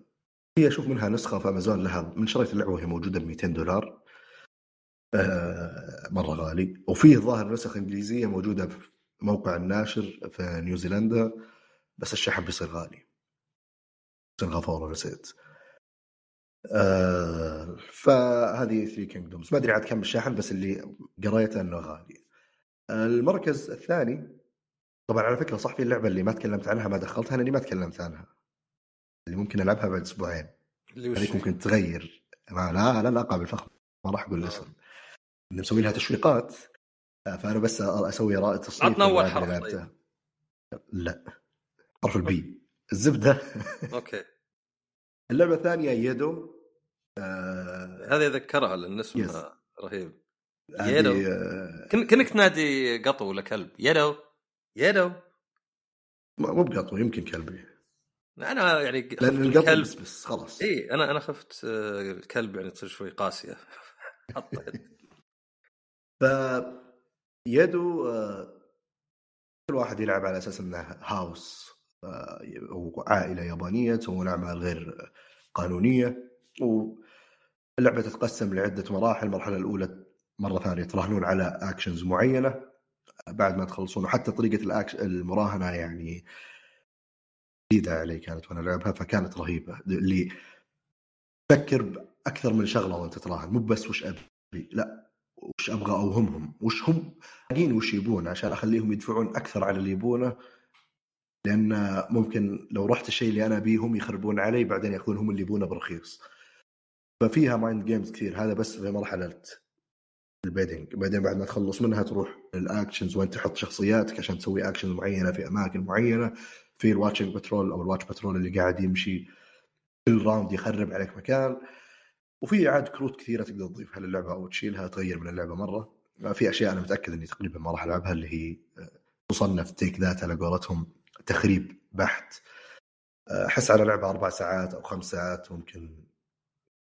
A: هي أشوف منها نسخة في أمازون لها من شريت اللعبة وهي موجودة ب 200 دولار مرة غالي. وفيه ظاهر نسخ إنجليزية موجودة في موقع الناشر في نيوزيلندا بس الشحن بيصير غالي. سنغافوره نسيت آه فهذه Three Kingdoms ما أدري عاد كم الشحن بس اللي قريته أنه غالي المركز الثاني طبعا على فكرة صح في اللعبة اللي ما تكلمت عنها ما دخلتها لاني ما تكلمت عنها. اللي ممكن ألعبها بعد أسبوعين.
B: اللي
A: ممكن تغير. ما لا لا لا قابل فخم ما راح أقول الاسم. اللي مسوي لها تشويقات. آه، فأنا بس أسوي رائد تصنيف
B: عطنا
A: اللي
B: حرف
A: لعبتها. لا. حرف البي الزبدة.
B: أوكي.
A: اللعبة الثانية يدو. آه
B: هذه ذكرها لأن
A: Yes.
B: اسمها رهيب. يدو.
A: آه،
B: كانك تنادي قطو ولا كلب؟ يدو. يدو.
A: مو بقطو يمكن كلبي.
B: أنا يعني
A: لأن
B: الكلب
A: بس, بس خلاص.
B: إي أنا أنا خفت آه، الكلب يعني تصير شوي قاسية.
A: ف يدو آه، كل واحد يلعب على أساس إنه هاوس. آه، أو عائلة يابانية تسوون اعمال غير قانونية واللعبة تتقسم لعدة مراحل. المرحلة الأولى مرة ثانية تراهنون على اكشنز معينة بعد ما تخلصون وحتى طريقة الأكش... المراهنة يعني جديدة علي كانت وأنا ألعبها فكانت رهيبة. اللي تفكر بأكثر من شغلة وأنت تراهن مو بس وش أبي لا وش أبغى أوهمهم وش هم وش يبون عشان أخليهم يدفعون أكثر على اللي يبونه. لأن ممكن لو رحت الشيء اللي أنا ابيه هم يخربون علي بعدين ياخذون هم اللي يبونه برخيص. ففيها mind games كثير هذا بس في مرحلة ال bidding. بعدين بعد ما تخلص منها تروح لل actions when تحط شخصياتك عشان تسوي actions معينة في أماكن معينة. في ال watching patrol أو ال watch patrol اللي قاعد يمشي كل round يخرب عليك مكان. وفي عاد كروت كثيرة تقدر تضيفها للعبه أو تشيلها تغير من اللعبة مرة. في أشياء أنا متأكد إني تقريبا ما راح ألعبها اللي هي تصنف take that على قولتهم. تخريب بحت أحس على لعبة أربع ساعات أو خمس ساعات ممكن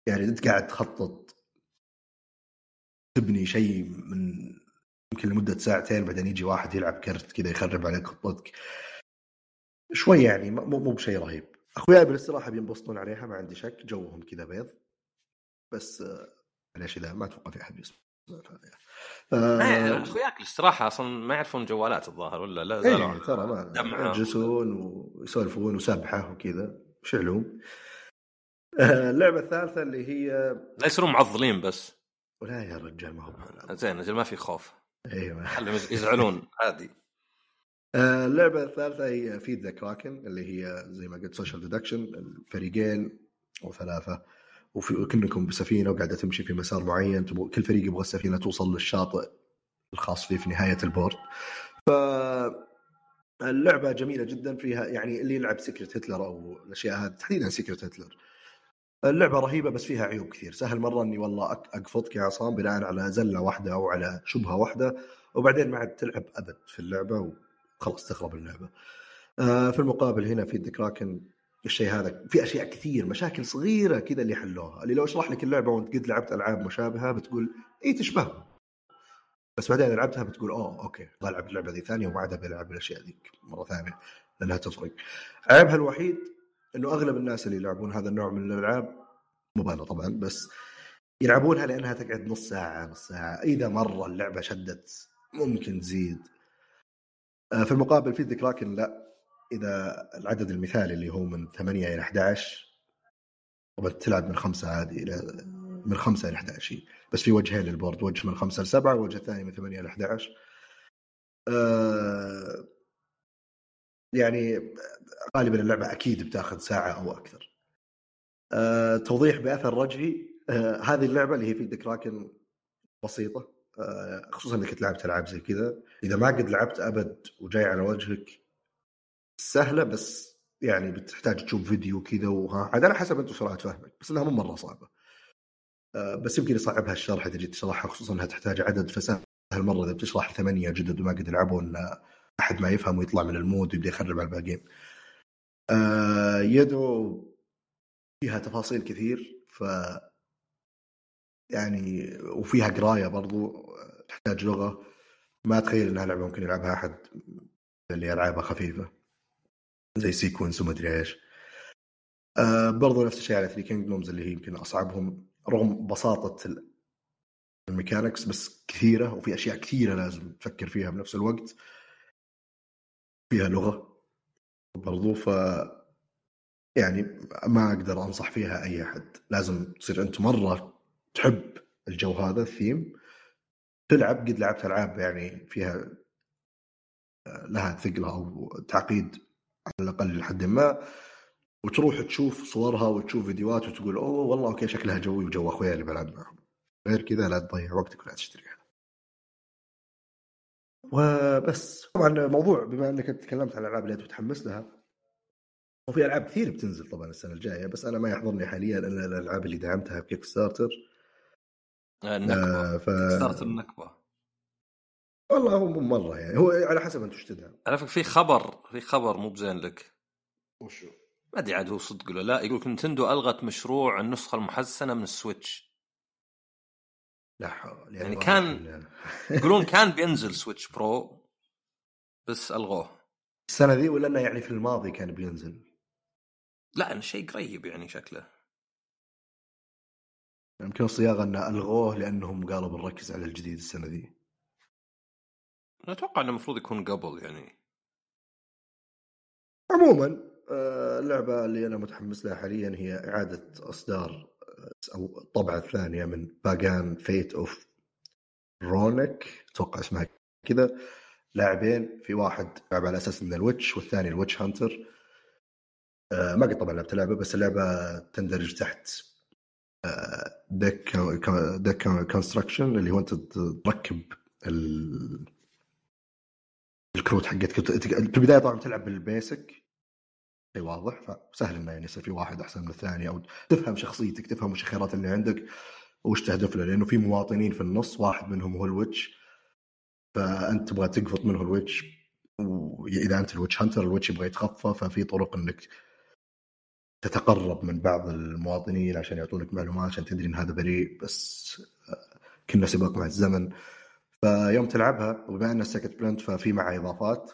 A: يعني أنت قاعد تخطط تبني شيء من يمكن لمدة ساعتين بعدين يجي واحد يلعب كرت كذا يخرب عليك خطتك. شوي يعني مو مو بشيء رهيب. أخوياي بالاستراحة بينبسطون عليها ما عندي شك جوهم كذا بيض. بس معليش إذا ما أتوقع في أحد بيسمع.
B: آه أخوياك الاستراحه أصلا ما يعرفون جوالات الظاهر ولا لا زالوا
A: إيه ترى ما يجلسون ويسولفون وسبحة وكذا وش علوم؟ اللعبة الثالثة اللي هي
B: لا يصيرون معضلين بس.
A: ولا يا رجال ما هو
B: زين أجل ما في خوف.
A: أيوه
B: خليهم يزعلون عادي.
A: اللعبة الثالثة هي Feed the Kraken اللي هي زي ما قلت social deduction فريقين أو ثلاثة وفي كنكم بسفينة وقاعدة تمشي في مسار معين تبغى كل فريق يبغى السفينة توصل للشاطئ الخاص فيه في نهاية البورد. ف اللعبة جميلة جدا فيها يعني اللي يلعب سكرت هتلر أو الأشياء هذه تحديدا سكرت هتلر اللعبة رهيبة بس فيها عيوب كثير. سهل مرة إني والله أقفطك يا عصام بناء على زلة واحدة أو على شبهة واحدة وبعدين ما عاد تلعب أبد في اللعبة وخلاص تخرب اللعبة. في المقابل هنا في كراكن الشيء هذا. في أشياء كثير مشاكل صغيرة كذا اللي حلوها. اللي لو أشرح لك اللعبة وأنت قد لعبت ألعاب مشابهة بتقول إي تشبه. بس بعدين لعبتها بتقول أوه أوكي بلعب اللعبة ذي ثانية وما عاد بلعب الأشياء ذيك مرة ثانية لأنها تفرق. عيبها الوحيد إنه أغلب الناس اللي يلعبون هذا النوع من الألعاب مبالغه طبعا بس يلعبونها لأنها تقعد نص ساعة نص ساعة. إذا مرة اللعبة شدت ممكن تزيد. في المقابل في ذكراكن لا. اذا العدد المثالي اللي هو من 8 إلى 11 طبعا تلعب من خمسة عادي إلى من خمسة إلى 11 بس في وجهين للبورد وجه من خمسة لسبعه ووجه الثاني من 8 إلى 11 أه يعني غالبا اللعبة أكيد بتاخذ ساعة أو أكثر. أه توضيح بأثر رجعي. أه هذه اللعبة اللي هي في دكراكن بسيطة. خصوصا إنك لعبت العاب زي كذا. إذا ما قد لعبت أبد وجاي على وجهك سهلة بس يعني بتحتاج تشوف فيديو كذا وها عاد على حسب أنت سرعه فهمك بس إنها مو مرة صعبة. أه بس يمكن يصعبها الشرح إذا جيت تشرحها خصوصا إنها تحتاج عدد فسهل مرة إذا بتشرح ثمانية جدد وما قد يلعبوا ان أحد ما يفهم ويطلع من المود ويبدأ يخرب على الباقيين. أه يدو فيها تفاصيل كثير ف يعني وفيها قراية برضو تحتاج لغة. ما أتخيل إنها لعبة ممكن يلعبها أحد اللي العابها خفيفة. زي سيكونس وما أدري إيش. آه برضو نفس الشيء على Three Kingdoms اللي هي يمكن أصعبهم رغم بساطة ال mechanics بس كثيرة وفي أشياء كثيرة لازم تفكر فيها بنفس الوقت. فيها لغة برضو ف يعني ما أقدر أنصح فيها أي أحد. لازم تصير أنت مرة تحب الجو هذا الثيم. تلعب قد لعبت ألعاب يعني فيها لها ثقله أو تعقيد على الأقل لحد ما وتروح تشوف صورها وتشوف فيديوهات وتقول أوه والله أوكي شكلها جوي وجو أخويا اللي بلعب معهم غير كذا لا تضيع وقتك ولا تشتريها. وبس. طبعا الموضوع بما إنك تكلمت عن الالعاب اللي انت متحمس لها وفي ألعاب كثير بتنزل طبعا السنة الجاية بس أنا ما يحضرني حاليا إلا الألعاب اللي دعمتها ب Kickstarter
B: النكبة. آه ف... ستارتر النكبة.
A: والله هو مو مرة يعني. هو على حسب أنت وش تدعم.
B: على فكره في خبر في خبر مو بزين لك.
A: وشو؟
B: ما أدري عاد هو صدق ولا لا. يقول Nintendo ألغت مشروع النسخة المحسنة من ال Switch.
A: لا حول
B: يعني كان يقولون كان بينزل Switch Pro بس ألغوه.
A: السنة ذي ولا إنه يعني في الماضي كان بينزل؟
B: لا شيء قريب يعني شكله.
A: يمكن الصياغة إنه ألغوه لأنهم قالوا بنركز على الجديد السنة ذي.
B: أتوقع إنه المفروض يكون قبل يعني.
A: عموما اللعبة اللي أنا متحمس لها حاليا هي إعادة إصدار أو الطبعة الثانية من Pagan Fate of Roanoke أتوقع اسمها كذا. لاعبين في واحد لعب على أساس إنه ال witch والثاني ال witch hunter. ما قد طبعا لعبت اللعبة بس اللعبة تندرج تحت deck deck construction اللي هو أنت تركب الكروت حقتك في البداية طبعا تلعب بال basic. شيء واضح فسهل إنه يعني يصير في واحد أحسن من الثاني أو تفهم شخصيتك تفهم وش الخيارات اللي عندك وش تهدف له لأنه في مواطنين في النص واحد منهم هو ال witch. فأنت تبغى تقفط منه ال witch وإذا أنت ال witch hunter ال witch يبغى يتخفى ففي طرق إنك تتقرب من بعض المواطنين عشان يعطونك معلومات عشان تدري إن هذا بريء بس كأنه سباق مع الزمن. فيوم تلعبها وبما انها سكت بلنت ففي معها إضافات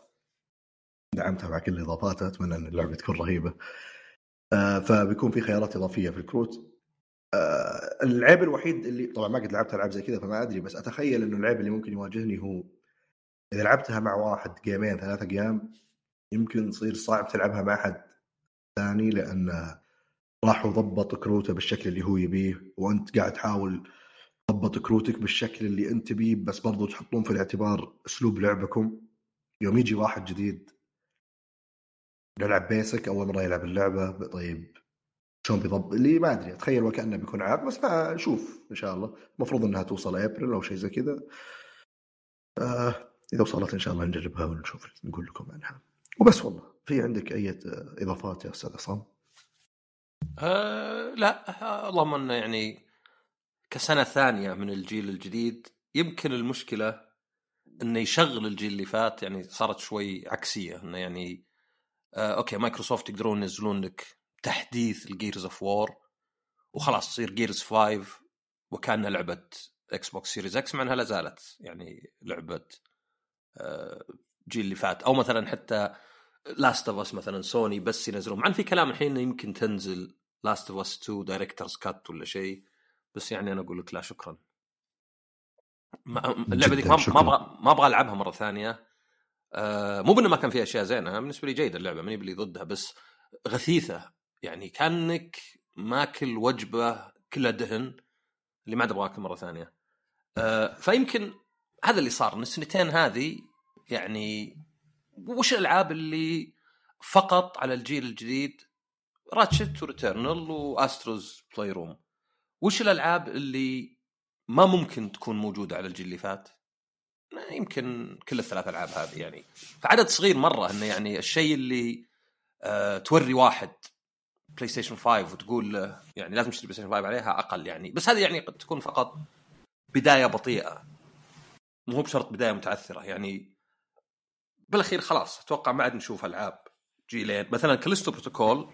A: دعمتها مع كل اضافاتها أتمنى إن اللعبة تكون رهيبة. آه، فبيكون في خيارات إضافية في الكروت. آه، العيب الوحيد اللي طبعا ما قد لعبت ألعاب زي كذا فما أدري بس أتخيل إنه العيب اللي ممكن يواجهني هو إذا لعبتها مع واحد جيمين ثلاثة أيام يمكن يصير صعب تلعبها مع أحد ثاني لأن راحوا ضبط كروته بالشكل اللي هو يبيه وأنت قاعد تحاول تضبط كروتك بالشكل اللي انت تبيه بس برضو تحطون في الاعتبار أسلوب لعبكم. يوم يجي واحد جديد يلعب بيسك أول مرة يلعب اللعبة طيب شلون بيضبط اللي ما أدري أتخيل وكأنه بيكون عاب بس ما نشوف إن شاء الله. المفروض إنها توصل ابريل أو شيء زي كذا. آه إذا وصلت إن شاء الله نجربها ونشوف نقول لكم عنها. وبس والله في عندك أي إضافات يا أستاذ عصام؟
B: أه لا اللهم إنه يعني كسنة ثانية من الجيل الجديد يمكن المشكلة إنه يشغل الجيل اللي فات يعني صارت شوي عكسية إنه يعني آه okay مايكروسوفت يقدرون ينزلون لك تحديث ال Gears of War وخلاص تصير Gears 5 وكأنها لعبة Xbox Series X مع إنها لا زالت يعني لعبة آه جيل اللي فات. أو مثلا حتى Last of Us مثلا سوني بس ينزلون. مع في كلام الحين يمكن تنزل Last of Us 2 Director's Cut ولا شيء. بس يعني أنا أقول لك لا شكرا. اللعبة ذيك ما أبغى ما أبغى ألعبها مرة ثانية. آه مو بأنه ما كان فيها أشياء زينة بالنسبة لي جيدة اللعبة ماني باللي ضدها بس غثيثة. يعني كأنك ماكل وجبة كلها دهن اللي ما عاد أبغى اكل مرة ثانية. آه فيمكن هذا اللي صار إن السنتين هذه يعني وش الألعاب اللي فقط على الجيل الجديد؟ Ratchet و Returnal و Astro's Playroom وش الألعاب اللي ما ممكن تكون موجودة على الجيل اللي فات؟ يمكن كل الثلاث ألعاب هذه يعني. فعدد صغير مرة إنه يعني الشيء اللي آه توري واحد بلاي ستيشن 5 وتقول له يعني لازم تشتري بلاي ستيشن 5 على الأقل يعني. بس هذه يعني قد تكون فقط بداية بطيئة. مو بشرط بداية متعثرة يعني. بالأخير خلاص أتوقع ما عاد نشوف ألعاب جيلين. مثلا Callisto Protocol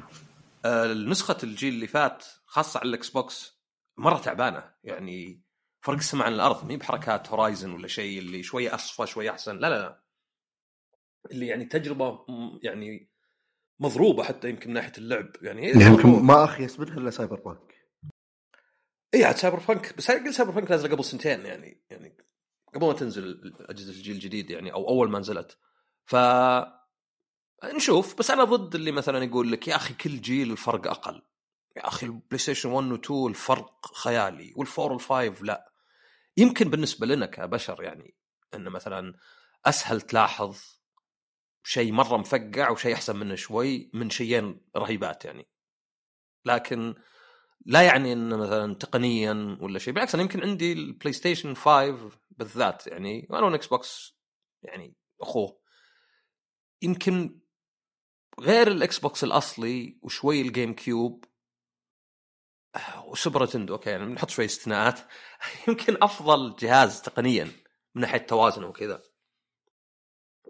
B: آه نسخة الجيل اللي فات خاصة على الإكس بوكس مرة تعبانة. يعني فرق السماء عن الأرض. مي بحركات Horizon ولا شيء اللي شوية أصفى شوية أحسن. لا لا لا. اللي يعني تجربة يعني مضروبة حتى يمكن من ناحية اللعب. يعني
A: يمكن ما اخيس منها إلا Cyberpunk
B: اي عاد Cyberpunk بس قل Cyberpunk نازلة قبل سنتين. يعني يعني قبل ما تنزل اجهزه الجيل الجديد يعني أو أول ما نزلت. ف نشوف. بس أنا ضد اللي مثلا يقول لك يا أخي كل جيل الفرق أقل. يا أخي البلاي ستيشن 1 و 2 الفرق خيالي وال four وال five لا. يمكن بالنسبة لنا كبشر يعني انه مثلا أسهل تلاحظ شيء مرة مفقع وشيء أحسن منه شوي من شيئين رهيبات يعني. لكن لا يعني انه مثلا تقنيا ولا شيء بالعكس أنا يمكن عندي البلاي ستيشن 5 بالذات يعني وأنا إكس بوكس يعني أخوه. يمكن غير الإكس بوكس الأصلي وشوي ال GameCube و Super Nintendo okay يعني بنحط شوي استثناءات. يمكن أفضل جهاز تقنيا من ناحية توازنه وكذا.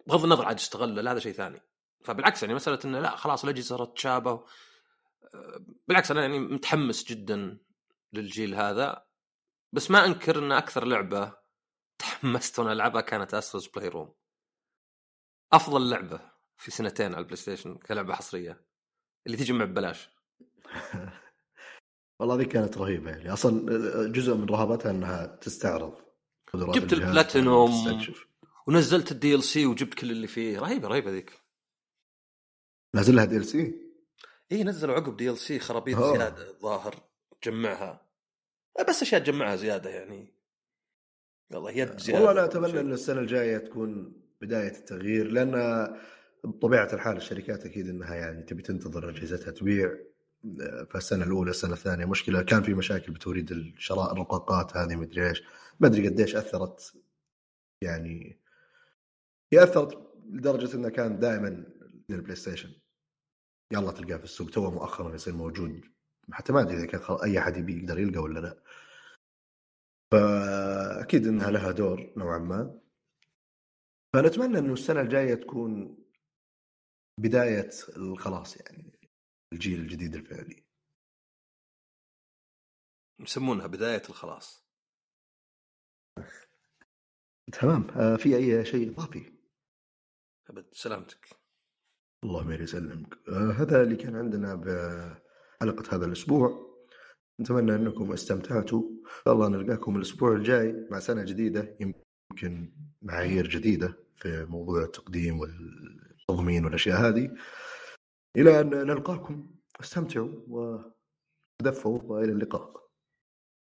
B: بغض النظر عاد استغله لا هذا شيء ثاني. فبالعكس يعني مسألة إنه لا خلاص الأجهزة صارت تشابه. بالعكس أنا يعني متحمس جدا للجيل هذا. بس ما أنكر إن أكثر لعبة تحمست وأنا ألعبها كانت Astro's Playroom أفضل لعبة في سنتين على البلاي ستيشن كلعبة حصرية اللي تجي مع ببلاش.
A: والله ذي كانت رهيبة يعني. أصلا جزء من رهبتها إنها تستعرض
B: جبت البلاتينوم ونزلت ال DLC وجبت كل اللي فيه. رهيبة رهيبة ذيك.
A: نازل لها DLC؟
B: إي نزلوا عقب DLC خرابيط زيادة الظاهر جمعها. بس أشياء تجمعها زيادة يعني.
A: والله يد زيادة والله أنا أتمنى إن السنة الجاية تكون بداية التغيير لأن بطبيعة الحال الشركات أكيد إنها يعني تبي تنتظر أجهزتها تبيع. فالسنة الأولى السنة الثانية مشكلة. كان في مشاكل بتوريد الشراء الرقاقات هذه مدري إيش. ما أدري قديش أثرت يعني هي أثرت لدرجة إنه كان دائما للبلاي ستيشن يلا تلقاه في السوق. تو مؤخرا يصير موجود. حتى ما أدري إذا كان أي أحد يبي يقدر يلقى ولا لا. فأكيد إنها لها دور نوعا ما. فنتمنى إنه السنة الجاية تكون بداية الخلاص يعني. الجيل الجديد الفعلي.
B: يسمونها بداية الخلاص.
A: تمام. آه في أي شيء إضافي؟
B: أبد سلامتك.
A: الله يسلمك. آه هذا اللي كان عندنا بحلقة هذا الأسبوع. نتمنى أنكم استمتعتوا. شاء الله نلقاكم الأسبوع الجاي مع سنة جديدة يمكن معايير جديدة في موضوع التقديم والتضمين والأشياء هذه. إلى أن نلقاكم استمتعوا ودفوا والى اللقاء.